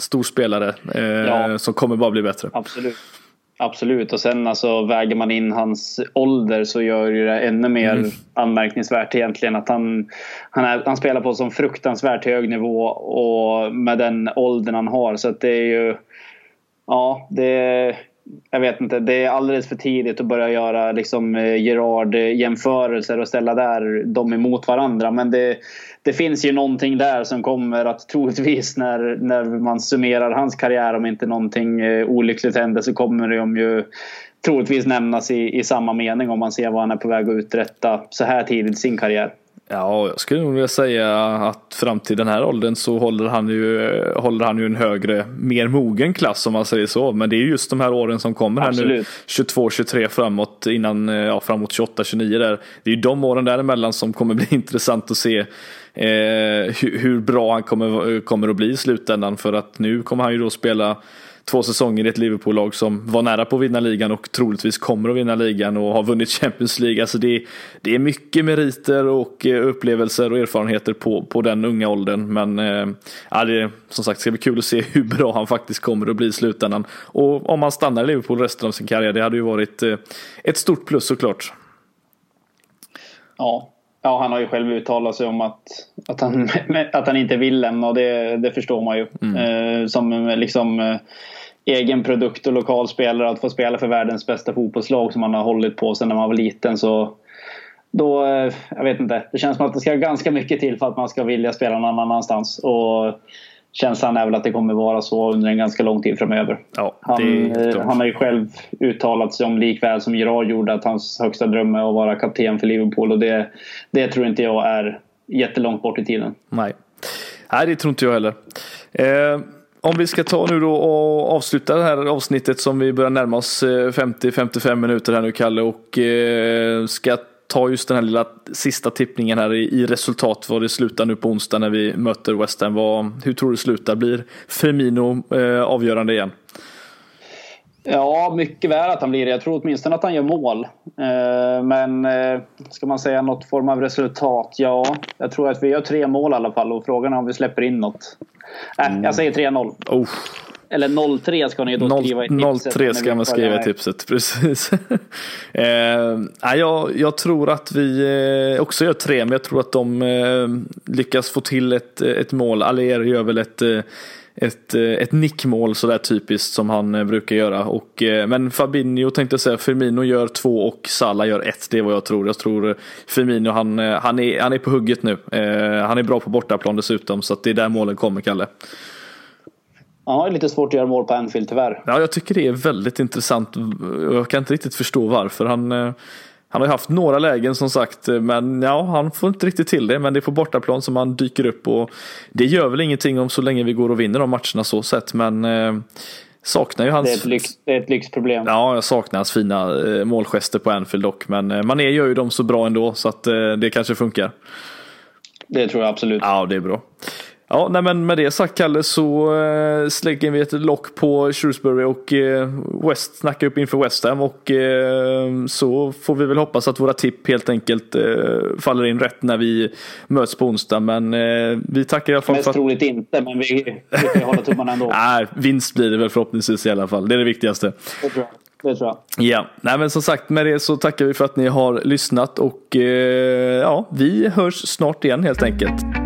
stor spelare eh, ja. som kommer bara bli bättre. Absolut. Absolut och sen alltså väger man in hans ålder så gör det ännu mer mm. anmärkningsvärt egentligen att han, han, är, han spelar på så fruktansvärt hög nivå och med den åldern han har så att det är ju Ja, det jag vet inte, det är alldeles för tidigt att börja göra liksom, eh, Gerard-jämförelser och ställa där dem emot varandra. Men det, det finns ju någonting där som kommer att troligtvis när, när man summerar hans karriär om inte någonting eh, olyckligt händer så kommer de ju troligtvis nämnas i, i samma mening om man ser vad han är på väg att uträtta så här tidigt i sin karriär. Ja, jag skulle nog vilja säga att fram till den här åldern så håller han ju, håller han ju en högre, mer mogen klass om man säger så. Men det är just de här åren som kommer här nu, 22, 23 framåt, innan, ja, framåt 28, 29 där. Det är ju de åren däremellan som kommer bli intressant att se Eh, hur, hur, bra han kommer, kommer att bli i slutändan. För att nu kommer han ju då spela två säsonger i ett Liverpool-lag som var nära på att vinna ligan och troligtvis kommer att vinna ligan och har vunnit Champions League. Alltså det, det är mycket meriter och eh, upplevelser och erfarenheter på, på den unga åldern. Men eh, ja, det som sagt ska bli kul att se hur bra han faktiskt kommer att bli i slutändan. Och om han stannar i Liverpool resten av sin karriär, det hade ju varit eh, ett stort plus såklart. Ja, Ja, han har ju själv uttalat sig om att, att, han, att han inte vill lämna och det, det förstår man ju. Mm. Eh, som liksom eh, egen produkt och lokal spelare att få spela för världens bästa fotbollslag som han har hållit på sedan när man var liten så då, eh, jag vet inte, det känns som att det ska ganska mycket till för att man ska vilja spela någon annanstans. Och känslan är väl att det kommer vara så under en ganska lång tid framöver. Ja, han, eh, han har ju själv uttalat sig om likväl som Gerard gjorde att hans högsta dröm är att vara kapten för Liverpool och det, det tror inte jag är jättelångt bort i tiden. Nej, Nej det tror inte jag heller. Eh, om vi ska ta nu då och avsluta det här avsnittet som vi börjar närma oss 50-55 eh, minuter här nu Kalle och eh, ska ta just den här lilla sista tippningen här i, resultat vad det slutar nu på onsdag när vi möter West Ham. Vad, hur tror du det slutar? Blir Firmino eh, avgörande igen? Ja, mycket väl att han blir det. Jag tror åtminstone att han gör mål. Eh, men eh, ska man säga något form av resultat? Ja, jag tror att vi gör tre mål i alla fall och frågan är om vi släpper in något. Äh, mm. Jag säger 3-0. Oh. Eller 0-3 ska ni då 0, skriva i tipset. 0-3 ska man skriva i tipset, precis. eh, jag, jag tror att vi eh, också gör tre, men jag tror att de eh, lyckas få till ett, ett mål. Aller gör väl ett eh, ett, eh, ett nickmål sådär typiskt som han eh, brukar göra. Och, men Fabinho tänkte jag säga, Firmino gör två och Salah gör ett. Det är vad jag tror. Jag tror Firmino, han, han, är, han är på hugget nu. Han är bra på bortaplan dessutom, så det är där målen kommer, Kalle. Han har lite svårt att göra mål på Anfield tyvärr. Ja, jag tycker det är väldigt intressant. Jag kan inte riktigt förstå varför. Han, eh, han har haft några lägen som sagt, men ja, han får inte riktigt till det. Men det är på bortaplan som han dyker upp och det gör väl ingenting om så länge vi går och vinner de matcherna så sett. Men eh, saknar ju hans... Det är, ett lyx, det är ett lyxproblem. Ja, jag saknar hans fina eh, målgester på Anfield dock. Men eh, Mané gör ju dem så bra ändå så att eh, det kanske funkar. Det tror jag absolut. Ja, det är bra. Ja, nej, men med det sagt Kalle så eh, slänger vi ett lock på Shrewsbury och eh, West snackar upp inför West Ham och eh, så får vi väl hoppas att våra tipp helt enkelt eh, faller in rätt när vi möts på onsdag. Men eh, vi tackar i alla fall Mest för att... troligt inte, men vi, vi hålla tummarna ändå. nej, vinst blir det väl förhoppningsvis i alla fall. Det är det viktigaste. Det tror jag. Det tror jag. Ja, nej men som sagt med det så tackar vi för att ni har lyssnat och eh, ja, vi hörs snart igen helt enkelt.